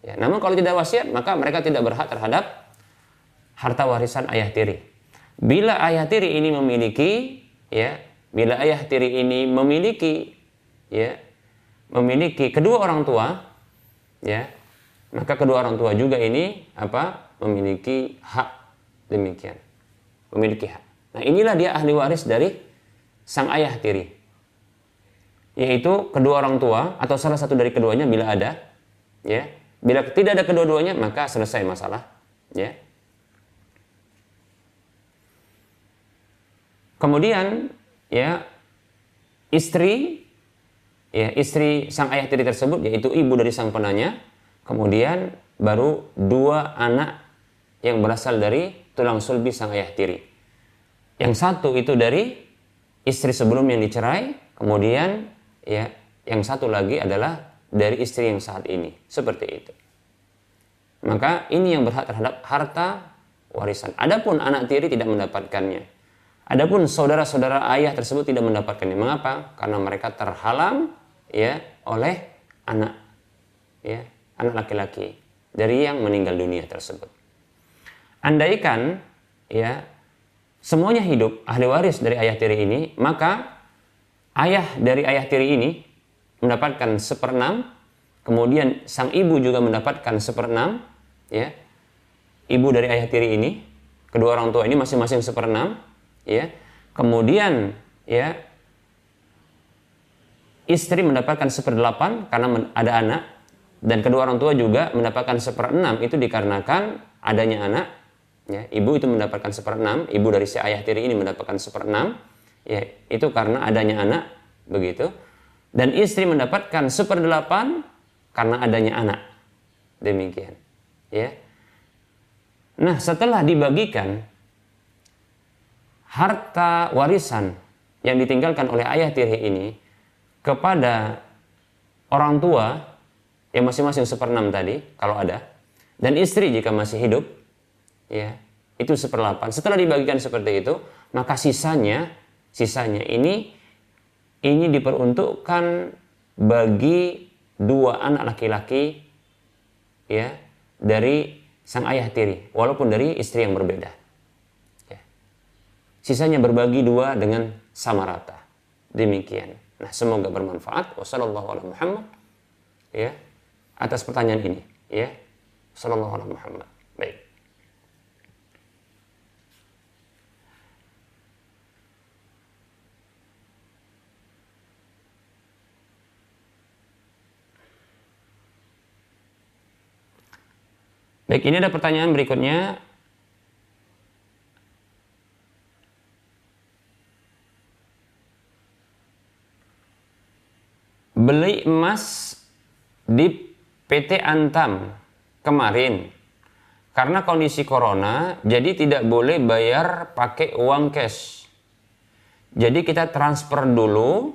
Ya, namun kalau tidak wasiat, maka mereka tidak berhak terhadap harta warisan ayah tiri. Bila ayah tiri ini memiliki ya bila ayah tiri ini memiliki ya memiliki kedua orang tua ya maka kedua orang tua juga ini apa memiliki hak demikian. Memiliki hak. Nah, inilah dia ahli waris dari sang ayah tiri. Yaitu kedua orang tua atau salah satu dari keduanya bila ada, ya. Bila tidak ada kedua-duanya, maka selesai masalah, ya. Kemudian, ya, istri ya istri sang ayah tiri tersebut yaitu ibu dari sang penanya. Kemudian baru dua anak yang berasal dari tulang sulbi sang ayah tiri. Yang satu itu dari istri sebelum yang dicerai kemudian ya yang satu lagi adalah dari istri yang saat ini. Seperti itu. Maka ini yang berhak terhadap harta warisan. Adapun anak tiri tidak mendapatkannya adapun saudara-saudara ayah tersebut tidak mendapatkannya mengapa karena mereka terhalang ya oleh anak ya anak laki-laki dari yang meninggal dunia tersebut. Andaikan ya semuanya hidup ahli waris dari ayah tiri ini, maka ayah dari ayah tiri ini mendapatkan seperenam, kemudian sang ibu juga mendapatkan seperenam, ya ibu dari ayah tiri ini, kedua orang tua ini masing-masing seperenam, ya. Kemudian ya istri mendapatkan seperdelapan karena ada anak dan kedua orang tua juga mendapatkan seperenam. Itu dikarenakan adanya anak ya ibu itu mendapatkan seperenam ibu dari si ayah tiri ini mendapatkan seperenam ya itu karena adanya anak begitu. Dan istri mendapatkan seperdelapan karena adanya anak. Demikian ya. Nah setelah dibagikan harta warisan yang ditinggalkan oleh ayah tiri ini kepada orang tua yang masing-masing seperenam tadi kalau ada dan istri jika masih hidup ya itu seperlapan setelah dibagikan seperti itu maka sisanya sisanya ini ini diperuntukkan bagi dua anak laki-laki ya dari sang ayah tiri walaupun dari istri yang berbeda. Sisanya berbagi dua dengan sama rata demikian Nah, semoga bermanfaat. Wassalamualaikum Muhammad. Ya, atas pertanyaan ini, ya. Wassalamualaikum Muhammad. Baik. Baik, ini ada pertanyaan berikutnya beli emas di PT Antam kemarin. Karena kondisi corona jadi tidak boleh bayar pakai uang cash. Jadi kita transfer dulu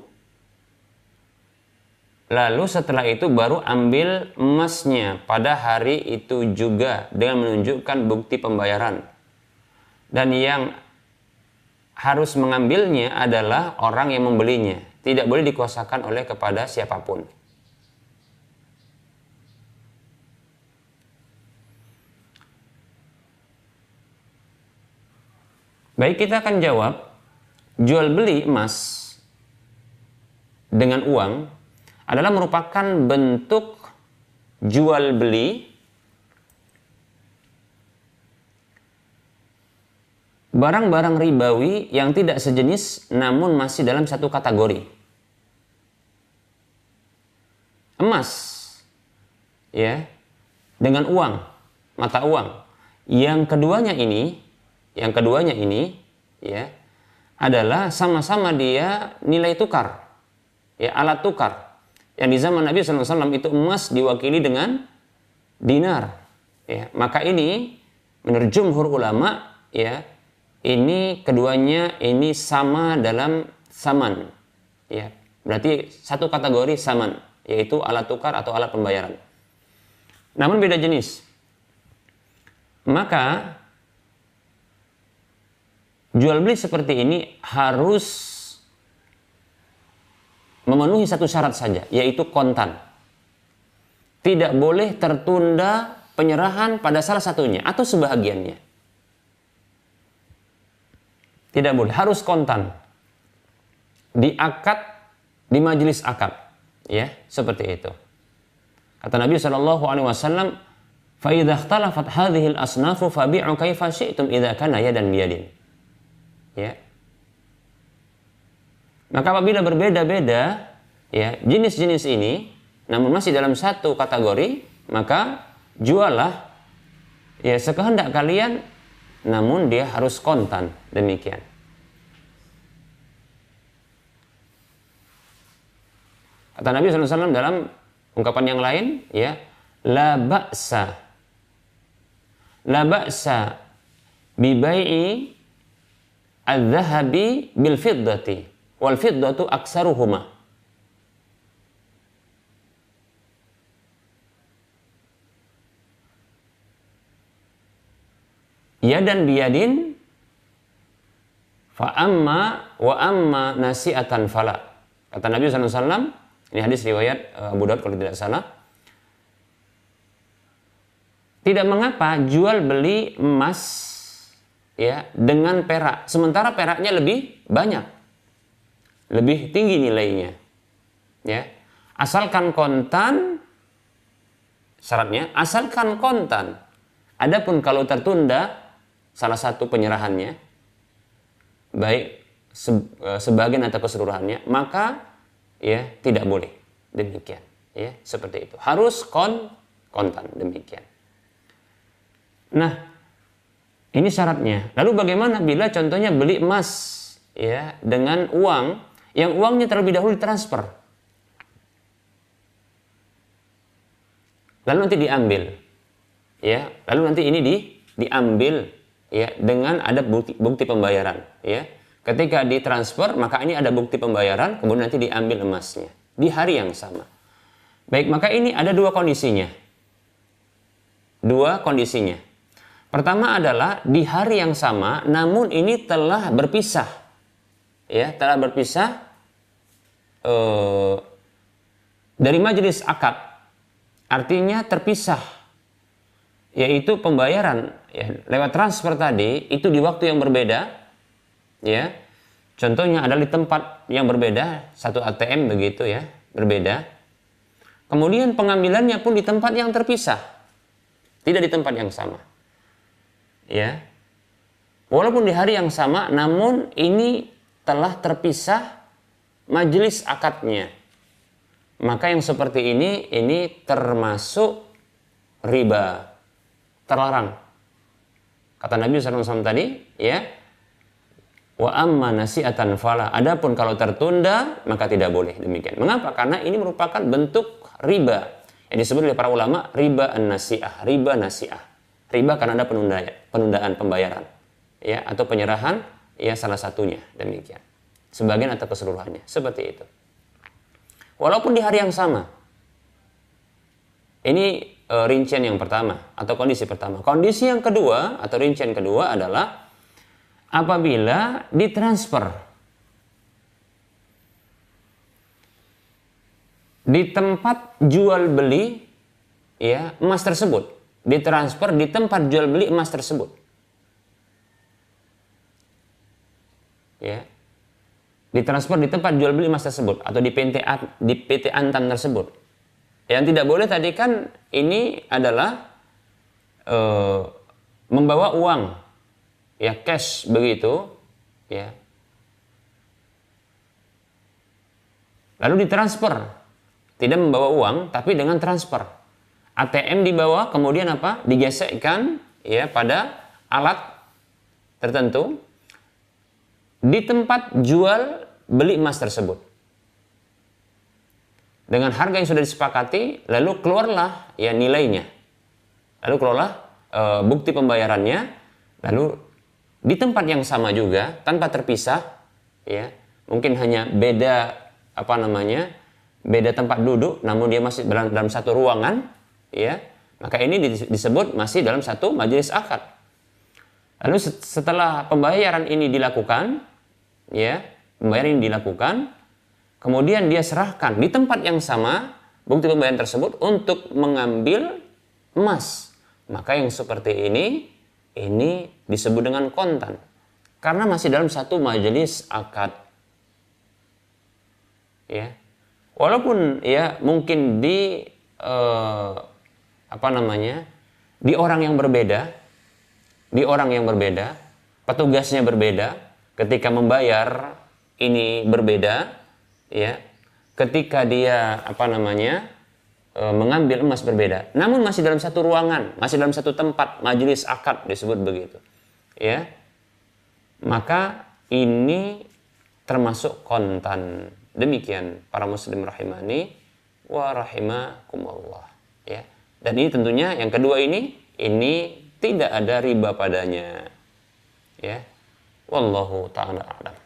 lalu setelah itu baru ambil emasnya. Pada hari itu juga dengan menunjukkan bukti pembayaran. Dan yang harus mengambilnya adalah orang yang membelinya tidak boleh dikuasakan oleh kepada siapa pun. Baik, kita akan jawab jual beli emas dengan uang adalah merupakan bentuk jual beli barang-barang ribawi yang tidak sejenis namun masih dalam satu kategori emas. Ya. Dengan uang. Mata uang. Yang keduanya ini yang keduanya ini ya adalah sama-sama dia nilai tukar. Ya alat tukar. Yang di zaman Nabi SAW itu emas diwakili dengan dinar. Ya maka ini menurut jumhur ulama ya ini keduanya ini sama dalam saman. Ya berarti satu kategori saman yaitu alat tukar atau alat pembayaran. Namun beda jenis. Maka jual beli seperti ini harus memenuhi satu syarat saja, yaitu kontan. Tidak boleh tertunda penyerahan pada salah satunya atau sebahagiannya. Tidak boleh, harus kontan. Di akad, di majelis akad Ya, seperti itu. Kata Nabi Shallallahu alaihi wasallam, "Fa idza al-asnafu fabi'u kaifa syi'tum idza kana yadan biyadin." Ya. Maka apabila berbeda-beda ya jenis-jenis ini namun masih dalam satu kategori, maka jualah ya sekehendak kalian namun dia harus kontan demikian. Kata Nabi SAW dalam ungkapan yang lain ya la ba'sa. La ba'sa bibai'i al-dhahabi bil fiddati wal fiddatu aksaruhuma. Yadan biyadin fa amma wa amma nasi'atan fala. Kata Nabi SAW ini hadis riwayat eh, Abu Daud kalau tidak salah tidak mengapa jual beli emas ya dengan perak, sementara peraknya lebih banyak, lebih tinggi nilainya. Ya, asalkan kontan syaratnya, asalkan kontan. Adapun kalau tertunda salah satu penyerahannya, baik e, sebagian atau keseluruhannya, maka ya tidak boleh demikian. Ya, seperti itu. Harus kon kontan demikian. Nah, ini syaratnya. Lalu bagaimana bila contohnya beli emas ya dengan uang yang uangnya terlebih dahulu ditransfer. Lalu nanti diambil. Ya, lalu nanti ini di diambil ya dengan ada bukti, bukti pembayaran ya. Ketika ditransfer maka ini ada bukti pembayaran kemudian nanti diambil emasnya di hari yang sama. Baik, maka ini ada dua kondisinya. Dua kondisinya. Pertama adalah di hari yang sama, namun ini telah berpisah, ya, telah berpisah eh, dari majelis akad, artinya terpisah, yaitu pembayaran ya, lewat transfer tadi itu di waktu yang berbeda, ya. Contohnya adalah di tempat yang berbeda, satu ATM begitu ya, berbeda. Kemudian pengambilannya pun di tempat yang terpisah, tidak di tempat yang sama. Ya. Walaupun di hari yang sama namun ini telah terpisah majelis akadnya. Maka yang seperti ini ini termasuk riba. Terlarang. Kata Nabi SAW tadi ya wa amma nasi'atan fala. Adapun kalau tertunda maka tidak boleh demikian. Mengapa? Karena ini merupakan bentuk riba. Yang disebut oleh para ulama riba an-nasi'ah riba nasi'ah. Riba karena ada penundaan, penundaan pembayaran. Ya atau penyerahan ya salah satunya. Demikian. Sebagian atau keseluruhannya. Seperti itu. Walaupun di hari yang sama. Ini e, rincian yang pertama atau kondisi pertama. Kondisi yang kedua atau rincian kedua adalah apabila ditransfer di tempat jual beli ya emas tersebut ditransfer di tempat jual beli emas tersebut. Ya. Ditransfer di tempat jual beli emas tersebut atau di PT di PT Antam tersebut. Yang tidak boleh tadi kan ini adalah e, membawa uang ya cash begitu ya. Lalu ditransfer tidak membawa uang tapi dengan transfer ATM di bawah kemudian apa? Digesekkan ya pada alat tertentu di tempat jual beli emas tersebut. Dengan harga yang sudah disepakati, lalu keluarlah ya nilainya. Lalu keluarlah e, bukti pembayarannya, lalu di tempat yang sama juga tanpa terpisah ya. Mungkin hanya beda apa namanya? beda tempat duduk namun dia masih dalam, dalam satu ruangan ya maka ini disebut masih dalam satu majelis akad. Lalu setelah pembayaran ini dilakukan, ya pembayaran ini dilakukan, kemudian dia serahkan di tempat yang sama bukti pembayaran tersebut untuk mengambil emas. Maka yang seperti ini, ini disebut dengan kontan. Karena masih dalam satu majelis akad. Ya. Walaupun ya mungkin di uh, apa namanya di orang yang berbeda, di orang yang berbeda, petugasnya berbeda, ketika membayar ini berbeda, ya. Ketika dia apa namanya mengambil emas berbeda, namun masih dalam satu ruangan, masih dalam satu tempat, majelis akad disebut begitu, ya. Maka ini termasuk kontan. Demikian para muslim rahimani wa rahimakumullah, ya. Dan ini tentunya yang kedua ini ini tidak ada riba padanya. Ya. Wallahu taala a'lam.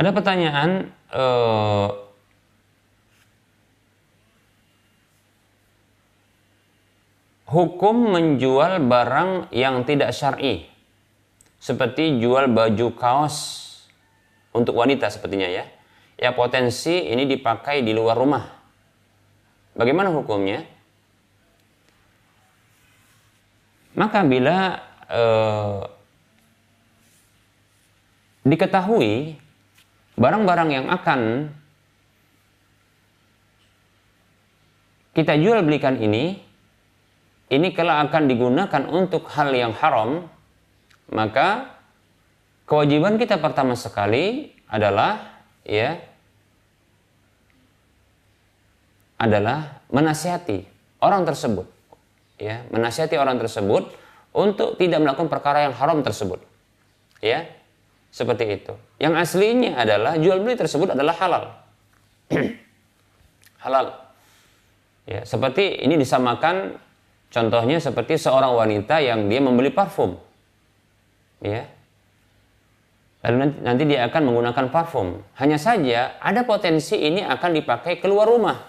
Ada pertanyaan uh, hukum menjual barang yang tidak syar'i seperti jual baju kaos untuk wanita sepertinya ya. Ya potensi ini dipakai di luar rumah. Bagaimana hukumnya? Maka bila uh, diketahui barang-barang yang akan kita jual belikan ini ini kalau akan digunakan untuk hal yang haram maka kewajiban kita pertama sekali adalah ya adalah menasihati orang tersebut ya menasihati orang tersebut untuk tidak melakukan perkara yang haram tersebut ya seperti itu. Yang aslinya adalah jual beli tersebut adalah halal. halal. Ya, seperti ini disamakan contohnya seperti seorang wanita yang dia membeli parfum. Ya. Lalu nanti, nanti dia akan menggunakan parfum. Hanya saja ada potensi ini akan dipakai keluar rumah.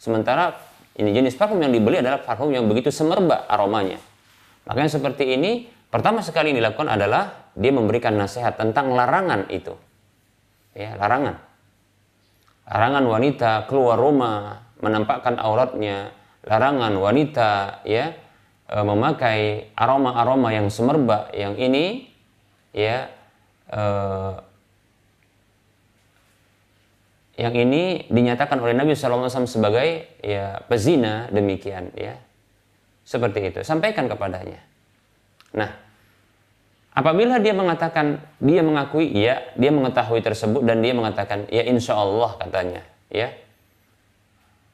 Sementara ini jenis parfum yang dibeli adalah parfum yang begitu semerbak aromanya. Makanya seperti ini pertama sekali yang dilakukan adalah dia memberikan nasihat tentang larangan itu. Ya, larangan. Larangan wanita keluar rumah menampakkan auratnya, larangan wanita ya e, memakai aroma-aroma yang semerbak yang ini ya e, yang ini dinyatakan oleh Nabi SAW sebagai ya pezina demikian ya seperti itu sampaikan kepadanya nah Apabila dia mengatakan, dia mengakui iya, dia mengetahui tersebut dan dia mengatakan ya insya Allah katanya, ya.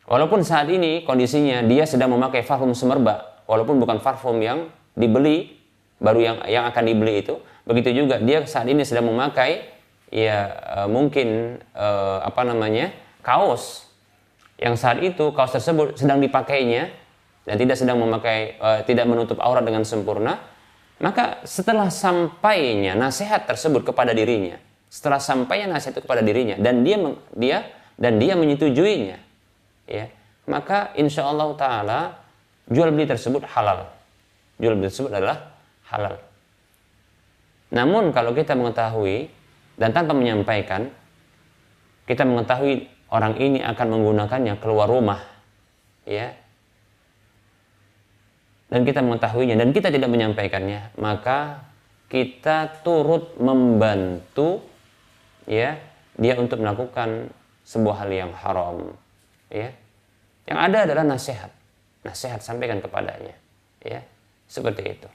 Walaupun saat ini kondisinya dia sedang memakai parfum semerbak, walaupun bukan parfum yang dibeli, baru yang yang akan dibeli itu, begitu juga dia saat ini sedang memakai ya uh, mungkin uh, apa namanya kaos yang saat itu kaos tersebut sedang dipakainya dan tidak sedang memakai uh, tidak menutup aurat dengan sempurna maka setelah sampainya nasihat tersebut kepada dirinya, setelah sampainya nasihat itu kepada dirinya dan dia dia dan dia menyetujuinya, ya, maka insya Allah taala jual beli tersebut halal. Jual beli tersebut adalah halal. Namun kalau kita mengetahui dan tanpa menyampaikan, kita mengetahui orang ini akan menggunakannya keluar rumah, ya, dan kita mengetahuinya dan kita tidak menyampaikannya, maka kita turut membantu ya dia untuk melakukan sebuah hal yang haram ya. Yang ada adalah nasihat. Nasihat sampaikan kepadanya ya. Seperti itu.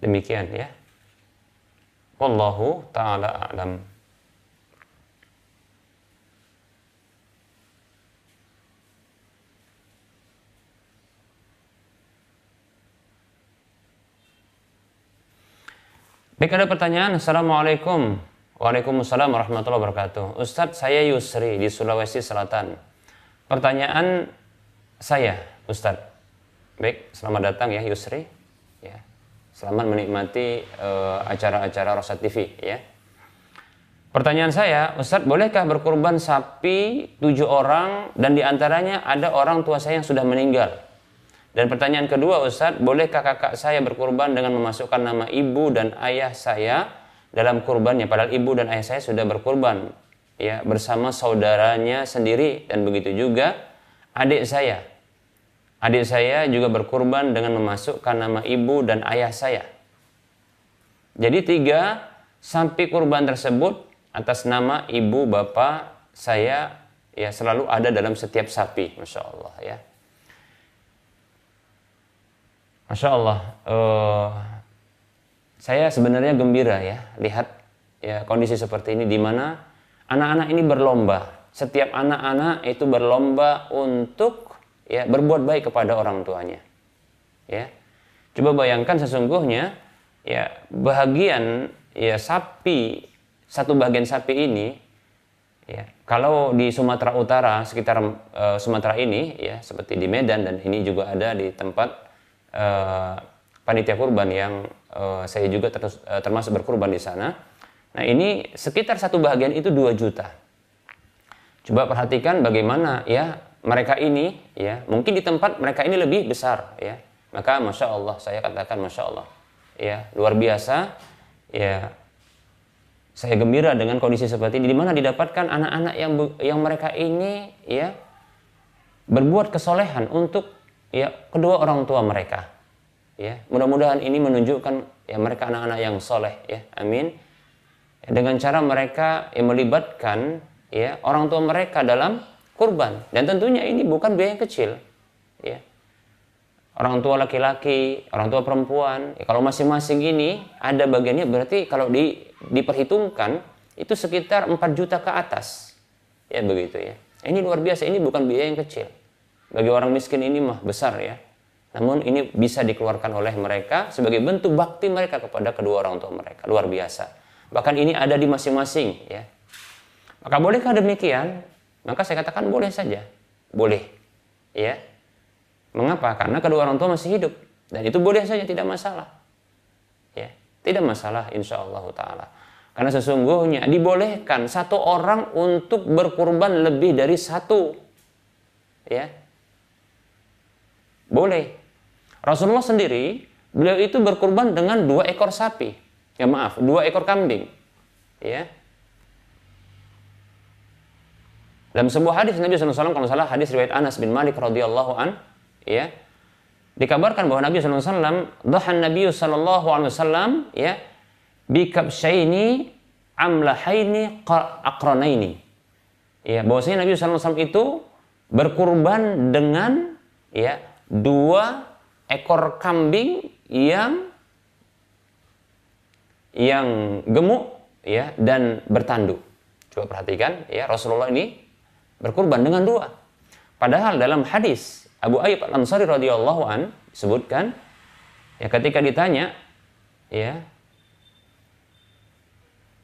Demikian ya. Wallahu taala alam Baik ada pertanyaan. Assalamualaikum. Waalaikumsalam warahmatullahi wabarakatuh. Ustadz saya Yusri di Sulawesi Selatan. Pertanyaan saya, Ustadz. Baik, selamat datang ya Yusri. Ya. Selamat menikmati uh, acara-acara Rosa TV ya. Pertanyaan saya, Ustadz bolehkah berkurban sapi tujuh orang dan di antaranya ada orang tua saya yang sudah meninggal Dan pertanyaan kedua Ustadz, bolehkah kakak saya berkurban dengan memasukkan nama ibu dan ayah saya dalam kurbannya? Padahal ibu dan ayah saya sudah berkurban ya bersama saudaranya sendiri dan begitu juga adik saya. Adik saya juga berkurban dengan memasukkan nama ibu dan ayah saya. Jadi tiga sapi kurban tersebut atas nama ibu bapak saya ya selalu ada dalam setiap sapi, masya Allah ya. Masya Allah, uh, saya sebenarnya gembira ya lihat ya kondisi seperti ini di mana anak-anak ini berlomba. Setiap anak-anak itu berlomba untuk ya berbuat baik kepada orang tuanya. Ya. Coba bayangkan sesungguhnya ya bahagian ya sapi satu bagian sapi ini ya kalau di Sumatera Utara sekitar uh, Sumatera ini ya seperti di Medan dan ini juga ada di tempat uh, panitia kurban yang uh, saya juga ter, uh, termasuk berkurban di sana. Nah ini sekitar satu bagian itu 2 juta. Coba perhatikan bagaimana ya mereka ini ya mungkin di tempat mereka ini lebih besar ya. Maka masya Allah saya katakan masya Allah ya luar biasa ya saya gembira dengan kondisi seperti ini di mana didapatkan anak-anak yang yang mereka ini ya berbuat kesolehan untuk ya kedua orang tua mereka. Ya, mudah-mudahan ini menunjukkan ya mereka anak-anak yang soleh ya. Amin. Ya, dengan cara mereka yang melibatkan ya orang tua mereka dalam kurban dan tentunya ini bukan biaya yang kecil. Ya. Orang tua laki-laki, orang tua perempuan, ya, kalau masing-masing ini ada bagiannya berarti kalau di, diperhitungkan itu sekitar 4 juta ke atas. Ya begitu ya. Ini luar biasa, ini bukan biaya yang kecil. Bagi orang miskin ini mah besar ya. Namun ini bisa dikeluarkan oleh mereka sebagai bentuk bakti mereka kepada kedua orang tua mereka. Luar biasa. Bahkan ini ada di masing-masing ya. Maka bolehkah demikian? Maka saya katakan boleh saja. Boleh. Ya. Mengapa? Karena kedua orang tua masih hidup. Dan itu boleh saja tidak masalah. Ya. Tidak masalah insya Allah ta'ala. Karena sesungguhnya dibolehkan satu orang untuk berkurban lebih dari satu. Ya, boleh. Rasulullah sendiri, beliau itu berkurban dengan dua ekor sapi. Ya maaf, dua ekor kambing. Ya. Dalam sebuah hadis Nabi SAW, kalau salah hadis riwayat Anas bin Malik radhiyallahu an, ya, dikabarkan bahwa Nabi SAW, dahan Nabi SAW, ya, bikabsyaini amlahaini akranaini. Ya, bahwasanya Nabi SAW itu berkurban dengan ya dua ekor kambing yang yang gemuk ya dan bertanduk. Coba perhatikan ya Rasulullah ini berkurban dengan dua. Padahal dalam hadis Abu Ayyub Al-Ansari radhiyallahu an disebutkan ya ketika ditanya ya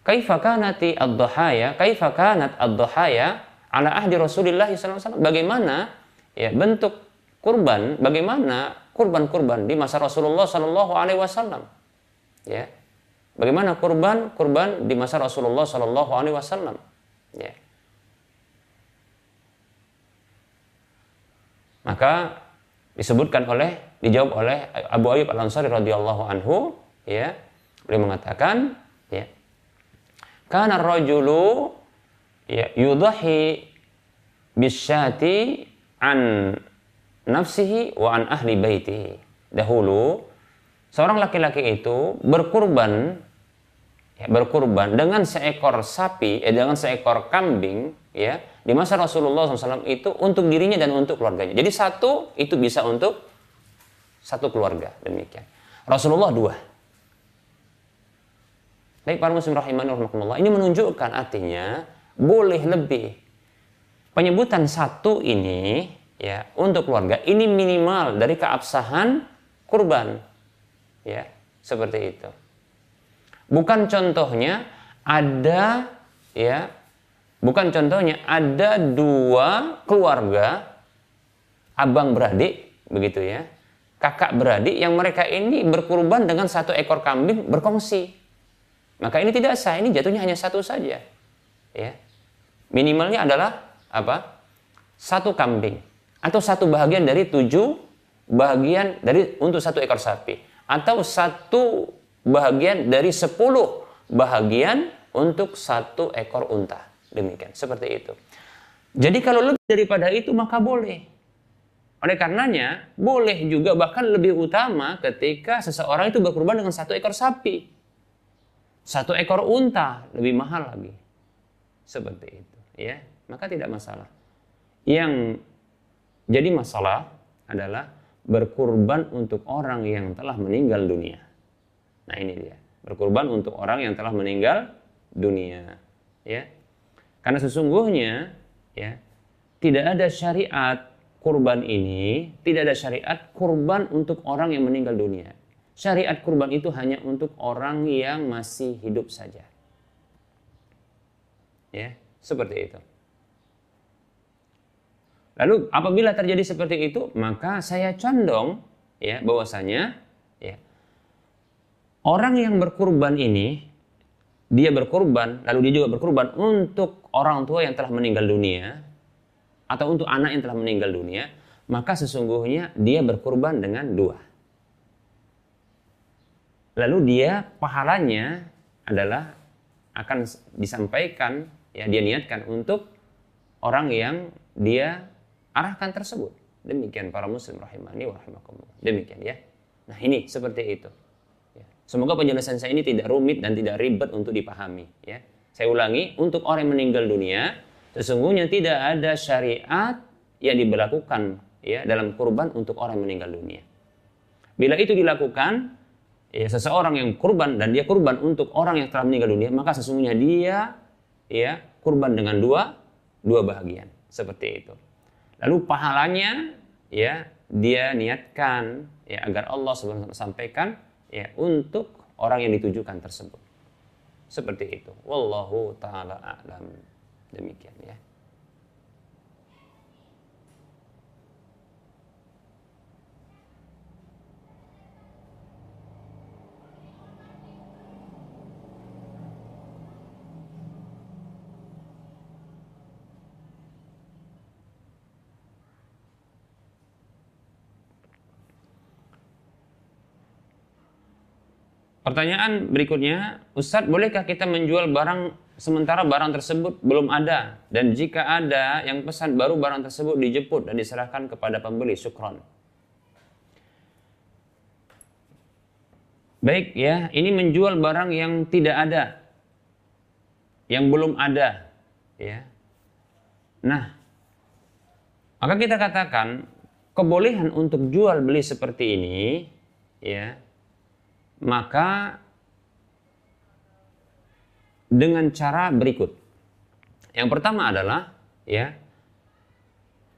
Kaifa kanati ad-dhahaya? Kaifa kanat ad-dhahaya ala ahdi Rasulillah SAW? Bagaimana ya bentuk kurban, bagaimana kurban-kurban di masa Rasulullah Shallallahu Alaihi Wasallam? Ya, bagaimana kurban kurban di masa Rasulullah Shallallahu Alaihi Wasallam? Ya. Maka disebutkan oleh dijawab oleh Abu Ayyub Al Ansari radhiyallahu anhu, ya, beliau mengatakan, ya, karena rojulu ya yudahi bisyati an nafsihi wa an ahli baiti. Dahulu seorang laki-laki itu berkurban ya, berkurban dengan seekor sapi, eh, dengan seekor kambing ya di masa Rasulullah SAW itu untuk dirinya dan untuk keluarganya. Jadi satu itu bisa untuk satu keluarga demikian. Rasulullah dua. Baik para muslim rahimani rahmatullah. Ini menunjukkan artinya boleh lebih. Penyebutan satu ini ya untuk keluarga ini minimal dari keabsahan kurban. Ya seperti itu. Bukan contohnya ada ya bukan contohnya ada dua keluarga abang beradik begitu ya kakak beradik yang mereka ini berkurban dengan satu ekor kambing berkongsi. Maka ini tidak sah ini jatuhnya hanya satu saja. Ya minimalnya adalah apa? Satu kambing atau satu bagian dari tujuh bahagian dari untuk satu ekor sapi atau satu bahagian dari sepuluh bahagian untuk satu ekor unta. Demikian, seperti itu. Jadi kalau lebih daripada itu maka boleh. Oleh karenanya, boleh juga bahkan lebih utama ketika seseorang itu berkurban dengan satu ekor sapi. Satu ekor unta, lebih mahal lagi. Seperti itu. ya Maka tidak masalah. Yang jadi masalah adalah berkurban untuk orang yang telah meninggal dunia. Nah ini dia. Berkurban untuk orang yang telah meninggal dunia. Ya. Karena sesungguhnya ya tidak ada syariat kurban ini tidak ada syariat kurban untuk orang yang meninggal dunia. Syariat kurban itu hanya untuk orang yang masih hidup saja. Ya, seperti itu. Lalu apabila terjadi seperti itu, maka saya condong ya bahwasanya ya orang yang berkurban ini dia berkurban lalu dia juga berkurban untuk orang tua yang telah meninggal dunia atau untuk anak yang telah meninggal dunia, maka sesungguhnya dia berkurban dengan dua. Lalu dia pahalanya adalah akan disampaikan ya dia niatkan untuk orang yang dia arahkan tersebut. Demikian para muslim rahimani wa rahimakumullah. Demikian ya. Nah, ini seperti itu. Ya. Semoga penjelasan saya ini tidak rumit dan tidak ribet untuk dipahami ya. Saya ulangi, untuk orang yang meninggal dunia, Sesungguhnya tidak ada syariat yang diberlakukan ya dalam kurban untuk orang yang meninggal dunia. Bila itu dilakukan, ya seseorang yang kurban dan dia kurban untuk orang yang telah meninggal dunia, maka sesungguhnya dia ya kurban dengan dua dua bahagian seperti itu. Lalu pahalanya ya dia niatkan ya agar Allah sampaikan ya untuk orang yang ditujukan tersebut. Seperti itu. Wallahu taala a'lam. Demikian ya. Pertanyaan berikutnya, Ustadz bolehkah kita menjual barang sementara barang tersebut belum ada dan jika ada yang pesan baru barang tersebut dijemput dan diserahkan kepada pembeli syukron. Baik ya, ini menjual barang yang tidak ada. Yang belum ada, ya. Nah, maka kita katakan kebolehan untuk jual beli seperti ini ya. Maka dengan cara berikut. Yang pertama adalah ya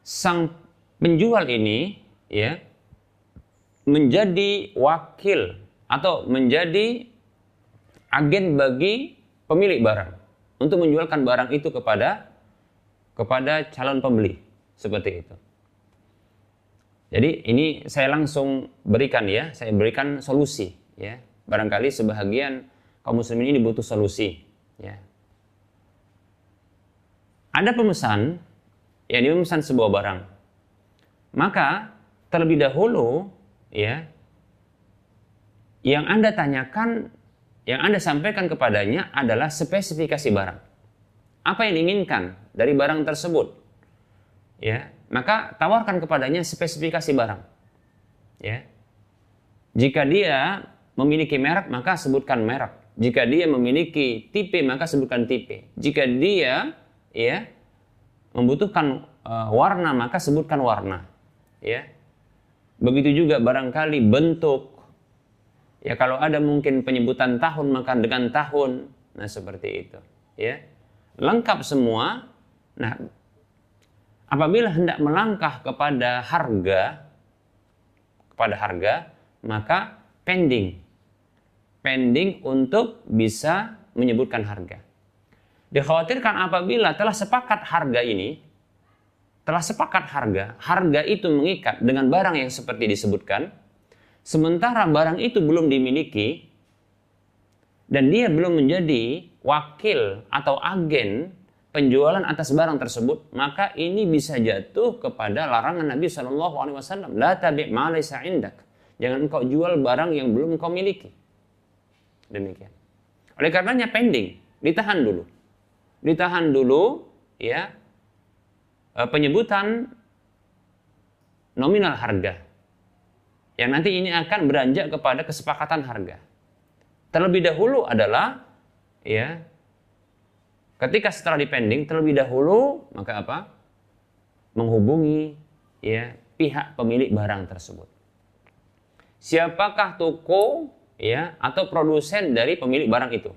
sang penjual ini ya menjadi wakil atau menjadi agen bagi pemilik barang untuk menjualkan barang itu kepada kepada calon pembeli seperti itu. Jadi ini saya langsung berikan ya, saya berikan solusi ya. Barangkali sebahagian kaum muslimin ini butuh solusi Ya. Ada pemesan yang dia memesan sebuah barang. Maka terlebih dahulu ya yang Anda tanyakan, yang Anda sampaikan kepadanya adalah spesifikasi barang. Apa yang diinginkan dari barang tersebut? Ya, maka tawarkan kepadanya spesifikasi barang. Ya. Jika dia memiliki merek, maka sebutkan merek. Jika dia memiliki tipe maka sebutkan tipe. Jika dia ya membutuhkan uh, warna maka sebutkan warna. Ya. Begitu juga barangkali bentuk. Ya kalau ada mungkin penyebutan tahun maka dengan tahun. Nah seperti itu. Ya. Lengkap semua. Nah apabila hendak melangkah kepada harga kepada harga maka pending pending untuk bisa menyebutkan harga. Dikhawatirkan apabila telah sepakat harga ini, telah sepakat harga, harga itu mengikat dengan barang yang seperti disebutkan, sementara barang itu belum dimiliki, dan dia belum menjadi wakil atau agen penjualan atas barang tersebut, maka ini bisa jatuh kepada larangan Nabi Shallallahu Alaihi Wasallam. La tabi' ma indak. Jangan engkau jual barang yang belum engkau miliki. Demikian. Oleh karenanya pending, ditahan dulu. Ditahan dulu ya eh, penyebutan nominal harga. Yang nanti ini akan beranjak kepada kesepakatan harga. Terlebih dahulu adalah ya ketika setelah dipending terlebih dahulu maka apa? menghubungi ya pihak pemilik barang tersebut. Siapakah toko ya atau produsen dari pemilik barang itu?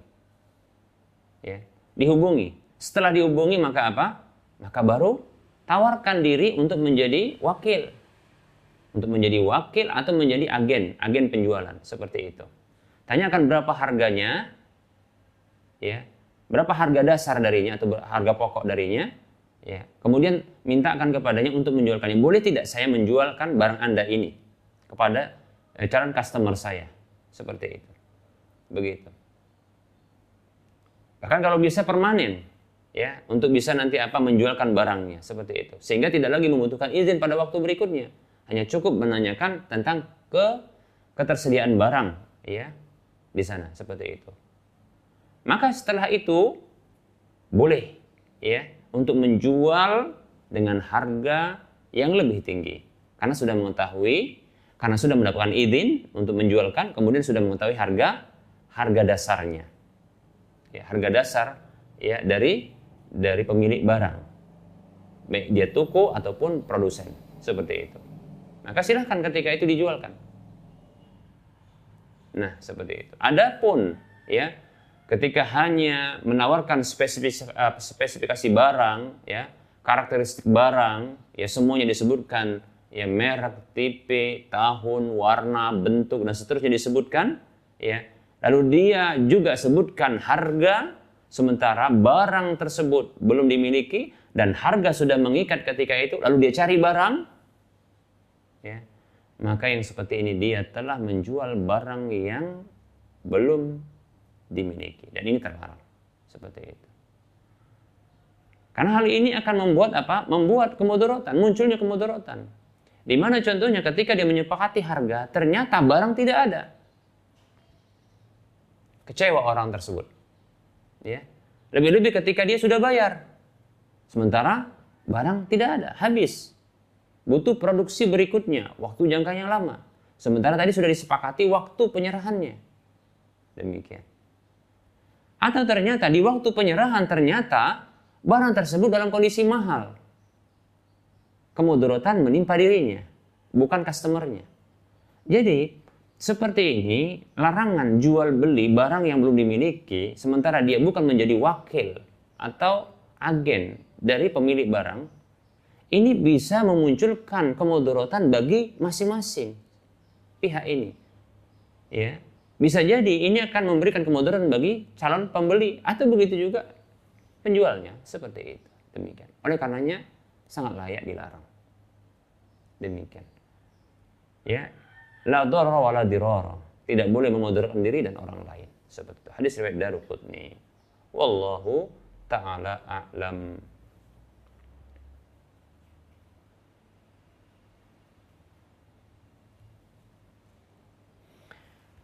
Ya, dihubungi. Setelah dihubungi maka apa? Maka baru tawarkan diri untuk menjadi wakil. Untuk menjadi wakil atau menjadi agen, agen penjualan seperti itu. Tanyakan berapa harganya, ya, berapa harga dasar darinya atau harga pokok darinya, ya. Kemudian mintakan kepadanya untuk menjualkannya. Boleh tidak saya menjualkan barang Anda ini kepada eh, calon customer saya? Seperti itu. Begitu. Bahkan kalau bisa permanen, ya untuk bisa nanti apa menjualkan barangnya seperti itu sehingga tidak lagi membutuhkan izin pada waktu berikutnya hanya cukup menanyakan tentang ke ketersediaan barang ya di sana seperti itu maka setelah itu boleh ya untuk menjual dengan harga yang lebih tinggi karena sudah mengetahui karena sudah mendapatkan izin untuk menjualkan kemudian sudah mengetahui harga harga dasarnya ya harga dasar ya dari dari pemilik barang. Baik dia toko ataupun produsen. Seperti itu. Maka silahkan ketika itu dijualkan. Nah, seperti itu. Adapun ya, ketika hanya menawarkan spesifikasi, uh, spesifikasi barang, ya, karakteristik barang, ya semuanya disebutkan, ya merek, tipe, tahun, warna, bentuk dan seterusnya disebutkan, ya. Lalu dia juga sebutkan harga, sementara barang tersebut belum dimiliki dan harga sudah mengikat ketika itu lalu dia cari barang ya. Maka yang seperti ini dia telah menjual barang yang belum dimiliki. Dan ini terlarang seperti itu. Karena hal ini akan membuat apa? Membuat kemudaratan munculnya kemudaratan di mana contohnya ketika dia menyepakati harga ternyata barang tidak ada kecewa orang tersebut Ya. Lebih-lebih ketika dia sudah bayar. Sementara barang tidak ada, habis. Butuh produksi berikutnya, waktu jangka yang lama. Sementara tadi sudah disepakati waktu penyerahannya. Demikian. Atau ternyata di waktu penyerahan ternyata barang tersebut dalam kondisi mahal. Kemudaratan menimpa dirinya, bukan customernya. Jadi seperti ini, larangan jual beli barang yang belum dimiliki, sementara dia bukan menjadi wakil atau agen dari pemilik barang, ini bisa memunculkan kemudaratan bagi masing-masing pihak ini. Ya, bisa jadi ini akan memberikan kemudaratan bagi calon pembeli atau begitu juga penjualnya seperti itu. Demikian. Oleh karenanya sangat layak dilarang. Demikian. Ya, La dharra wa la dirara. Tidak boleh memudaratkan diri dan orang lain. Seperti itu. Hadis riwayat Daruqutni. Wallahu taala a'lam.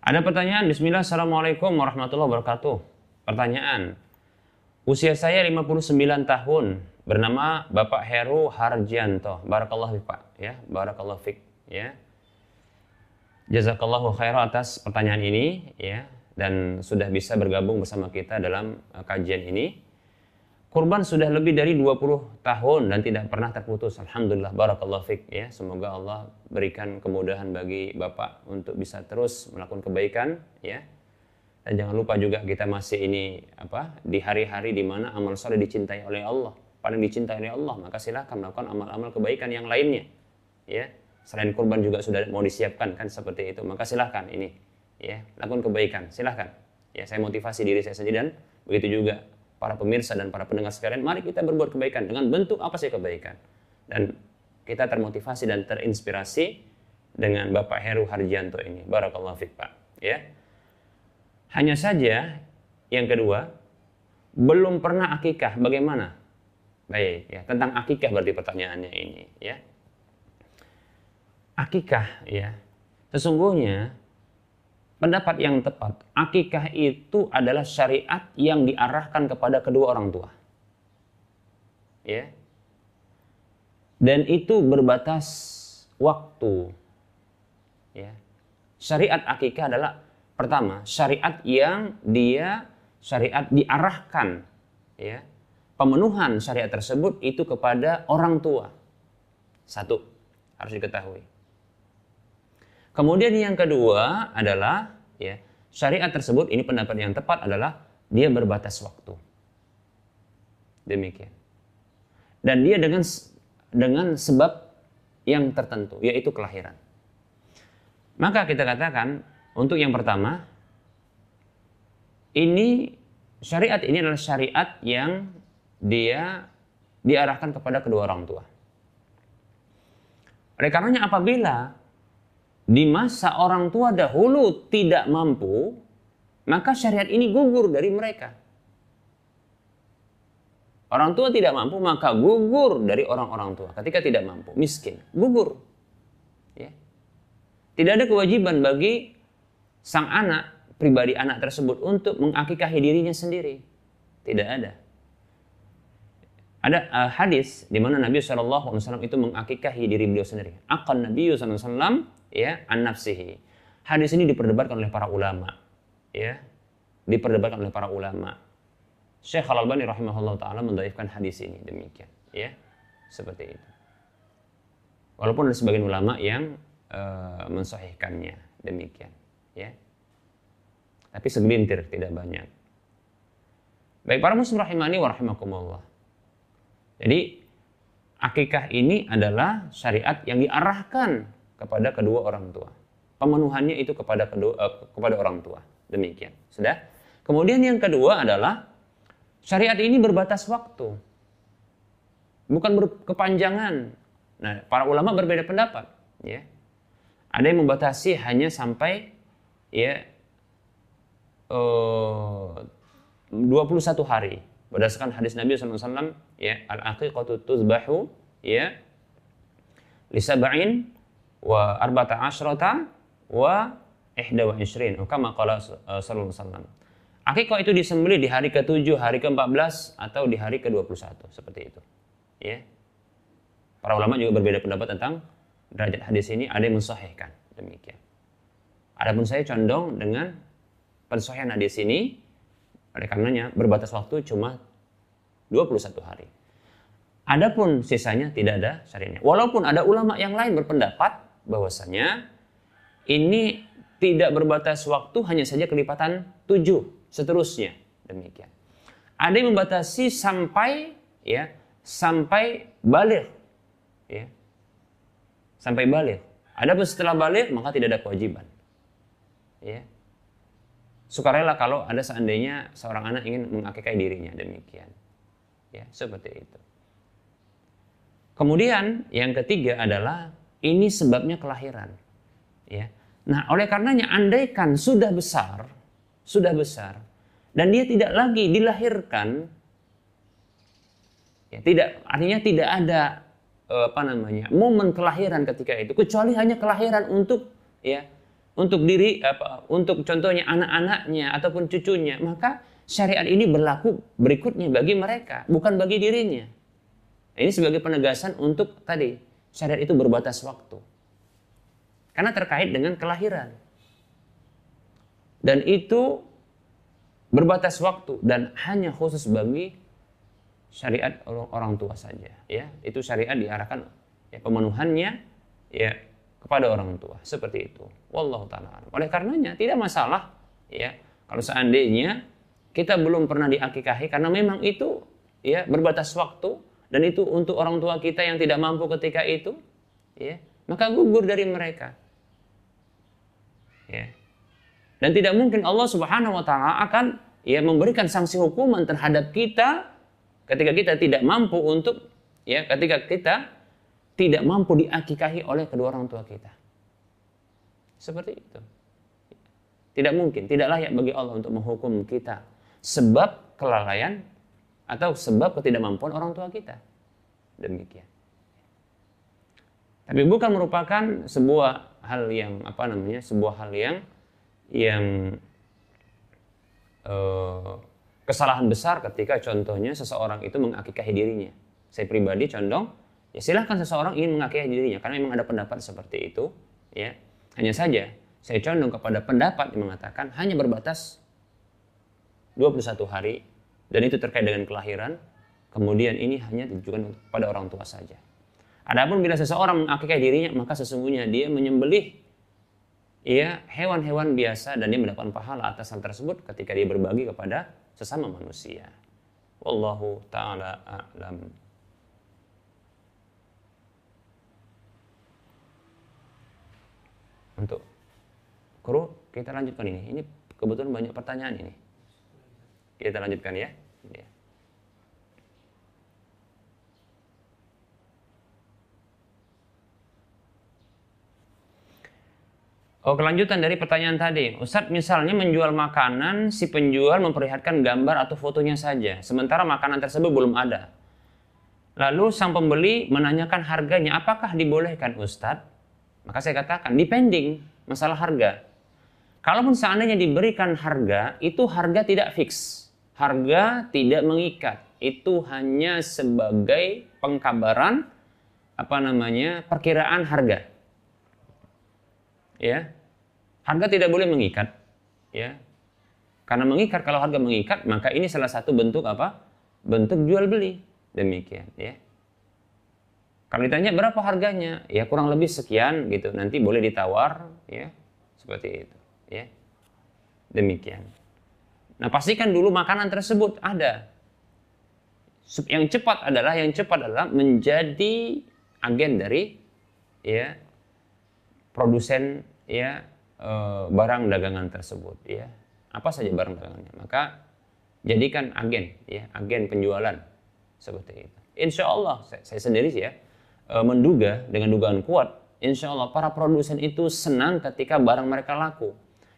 Ada pertanyaan, Bismillah, Assalamualaikum warahmatullahi wabarakatuh. Pertanyaan, usia saya 59 tahun, bernama Bapak Heru Harjianto. Barakallah Pak, ya, barakallah fik, ya. Jazakallahu khairan atas pertanyaan ini ya dan sudah bisa bergabung bersama kita dalam uh, kajian ini. Kurban sudah lebih dari 20 tahun dan tidak pernah terputus. Alhamdulillah barakallahu fik ya. Semoga Allah berikan kemudahan bagi Bapak untuk bisa terus melakukan kebaikan ya. Dan jangan lupa juga kita masih ini apa di hari-hari di mana amal soleh dicintai oleh Allah, paling dicintai oleh Allah, maka silahkan melakukan amal-amal kebaikan yang lainnya. Ya, selain kurban juga sudah mau disiapkan kan seperti itu. Maka silahkan ini ya. Lakukan kebaikan silahkan. Ya saya motivasi diri saya sendiri dan begitu juga para pemirsa dan para pendengar sekalian mari kita berbuat kebaikan dengan bentuk apa sih kebaikan. Dan kita termotivasi dan terinspirasi dengan Bapak Heru Harjianto ini. Barakallahu fiik Pak. Ya. Hanya saja yang kedua belum pernah akikah. Bagaimana? Baik, ya tentang akikah berarti pertanyaannya ini, ya. Akikah, ya. Sesungguhnya pendapat yang tepat, akikah itu adalah syariat yang diarahkan kepada kedua orang tua. Ya. Dan itu berbatas waktu. Ya. Syariat akikah adalah pertama, syariat yang dia syariat diarahkan ya pemenuhan syariat tersebut itu kepada orang tua. Satu, harus diketahui. Kemudian yang kedua adalah ya, syariat tersebut ini pendapat yang tepat adalah dia berbatas waktu. Demikian. Dan dia dengan dengan sebab yang tertentu yaitu kelahiran. Maka kita katakan untuk yang pertama ini syariat ini adalah syariat yang dia diarahkan kepada kedua orang tua. Oleh karenanya apabila di masa orang tua dahulu tidak mampu, maka syariat ini gugur dari mereka. Orang tua tidak mampu, maka gugur dari orang-orang tua. Ketika tidak mampu, miskin, gugur. Ya. Tidak ada kewajiban bagi sang anak, pribadi anak tersebut untuk mengakikahi dirinya sendiri. Tidak ada. Ada uh, hadis di mana Nabi Wasallam itu mengakikahi diri beliau sendiri. Akan Nabi Wasallam ya an nafsihi. Hadis ini diperdebatkan oleh para ulama, ya, diperdebatkan oleh para ulama. Syekh Al Albani rahimahullah taala mendaifkan hadis ini demikian, ya, seperti itu. Walaupun ada sebagian ulama yang uh, mensahihkannya demikian, ya. Tapi segelintir tidak banyak. Baik para muslim rahimani wa rahimakumullah. Jadi akikah ini adalah syariat yang diarahkan kepada kedua orang tua. Pemenuhannya itu kepada kedua uh, kepada orang tua. Demikian. Sudah? Kemudian yang kedua adalah syariat ini berbatas waktu. Bukan berkepanjangan. Nah, para ulama berbeda pendapat, ya. Ada yang membatasi hanya sampai ya uh, eh, 21 hari berdasarkan hadis Nabi SAW ya al aqiqatu tuzbahu ya lisab'in wa arba'ata asyrata wa ihda wa ishrin kama qala sallallahu alaihi Akikah itu disembelih di hari ke-7, hari ke-14 atau di hari ke-21 seperti itu. Ya. Para ulama juga berbeda pendapat tentang derajat hadis ini, ada yang mensahihkan demikian. Adapun saya condong dengan pensahihan hadis ini oleh karenanya berbatas waktu cuma 21 hari. Adapun sisanya tidak ada syariatnya. Walaupun ada ulama yang lain berpendapat bahwasanya ini tidak berbatas waktu hanya saja kelipatan 7 seterusnya demikian. Ada yang membatasi sampai ya sampai balik ya. Sampai balik. Adapun setelah balik maka tidak ada kewajiban. Ya sukarela kalau ada seandainya seorang anak ingin mengakikai dirinya demikian. Ya, seperti itu. Kemudian yang ketiga adalah ini sebabnya kelahiran. Ya. Nah, oleh karenanya andaikan sudah besar, sudah besar dan dia tidak lagi dilahirkan ya, tidak artinya tidak ada eh, apa namanya momen kelahiran ketika itu kecuali hanya kelahiran untuk ya untuk diri apa untuk contohnya anak-anaknya ataupun cucunya maka syariat ini berlaku berikutnya bagi mereka bukan bagi dirinya ini sebagai penegasan untuk tadi syariat itu berbatas waktu. Karena terkait dengan kelahiran. Dan itu berbatas waktu dan hanya khusus bagi syariat orang tua saja ya. Itu syariat diarahkan ya pemenuhannya ya kepada orang tua. Seperti itu. Wallahu taala oleh karenanya tidak masalah ya. Kalau seandainya kita belum pernah diakikahi karena memang itu ya berbatas waktu dan itu untuk orang tua kita yang tidak mampu ketika itu ya maka gugur dari mereka ya dan tidak mungkin Allah Subhanahu wa taala akan ya memberikan sanksi hukuman terhadap kita ketika kita tidak mampu untuk ya ketika kita tidak mampu diakikahi oleh kedua orang tua kita. Seperti itu. Tidak mungkin, tidak layak bagi Allah untuk menghukum kita sebab kelalaian atau sebab ketidakmampuan orang tua kita. Demikian. Tapi bukan merupakan sebuah hal yang apa namanya, sebuah hal yang yang uh, kesalahan besar ketika contohnya seseorang itu mengakikahi dirinya. Saya pribadi condong, ya silahkan seseorang ingin mengakikahi dirinya karena memang ada pendapat seperti itu, ya. Hanya saja saya condong kepada pendapat yang mengatakan hanya berbatas 21 hari dan itu terkait dengan kelahiran, kemudian ini hanya ditujukan kepada orang tua saja. Adapun bila seseorang mengakikah dirinya, maka sesungguhnya dia menyembelih ya hewan-hewan biasa dan dia mendapatkan pahala atas hal tersebut ketika dia berbagi kepada sesama manusia. Wallahu taala a'lam. Untuk kru kita lanjutkan ini. Ini kebetulan banyak pertanyaan ini. Kita lanjutkan ya. ya. Oh, kelanjutan dari pertanyaan tadi. Ustadz misalnya menjual makanan, si penjual memperlihatkan gambar atau fotonya saja, sementara makanan tersebut belum ada. Lalu sang pembeli menanyakan harganya, apakah dibolehkan Ustadz? Maka saya katakan, depending, masalah harga. Kalaupun seandainya diberikan harga, itu harga tidak fix. Harga tidak mengikat. Itu hanya sebagai pengkabaran, apa namanya, perkiraan harga. Ya. Harga tidak boleh mengikat ya. Karena mengikat kalau harga mengikat maka ini salah satu bentuk apa? Bentuk jual beli. Demikian ya. Kalau ditanya berapa harganya? Ya kurang lebih sekian gitu. Nanti boleh ditawar ya. Seperti itu ya. Demikian nah pastikan dulu makanan tersebut ada. Yang cepat adalah yang cepat adalah menjadi agen dari ya produsen ya e, barang dagangan tersebut ya. Apa saja barang dagangannya? Maka jadikan agen ya agen penjualan seperti itu. Insya Allah saya, sendiri sih ya e, menduga dengan dugaan kuat insya Allah para produsen itu senang ketika barang mereka laku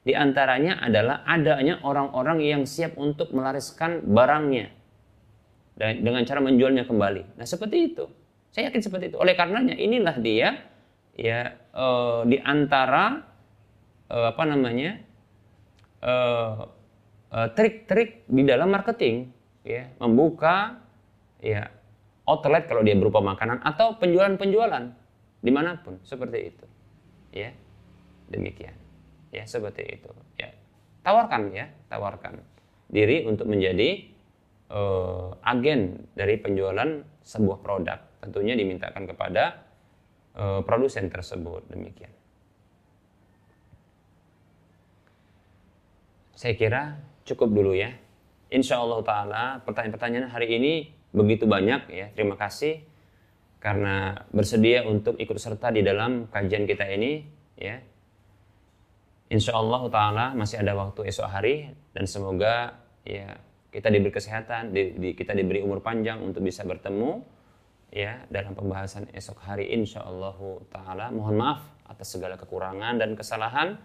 di antaranya adalah adanya orang-orang yang siap untuk melariskan barangnya. Dengan cara menjualnya kembali. Nah seperti itu. Saya yakin seperti itu. Oleh karenanya inilah dia ya uh, di antara uh, apa namanya trik-trik uh, uh, di dalam marketing ya membuka ya outlet kalau dia berupa makanan atau penjualan-penjualan di mana pun. Seperti itu. Ya demikian ya seperti itu ya tawarkan ya tawarkan diri untuk menjadi uh, agen dari penjualan sebuah produk tentunya dimintakan kepada uh, produsen tersebut demikian. Saya kira cukup dulu ya. Insya Allah Taala pertanyaan-pertanyaan hari ini begitu banyak ya. Terima kasih karena bersedia untuk ikut serta di dalam kajian kita ini ya. Insya Allah Taala masih ada waktu esok hari dan semoga ya kita diberi kesehatan, di, di, kita diberi umur panjang untuk bisa bertemu ya dalam pembahasan esok hari insya Allah taala. Mohon maaf atas segala kekurangan dan kesalahan.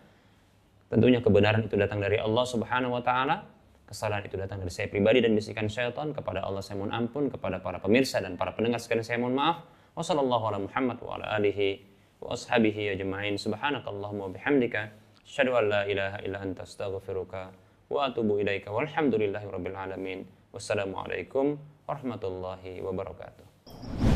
Tentunya kebenaran itu datang dari Allah subhanahu wa taala. Kesalahan itu datang dari saya pribadi dan bisikan syaitan. Kepada Allah saya mohon ampun kepada para pemirsa dan para pendengar sekalian saya mohon maaf. Wassalamualaikum ala Muhammad wa ashabihi ajma'in. Subhanakallahumma bihamdika asyhadu an wa atubu ilaika. Walhamdulillahi wassalamualaikum warahmatullahi wabarakatuh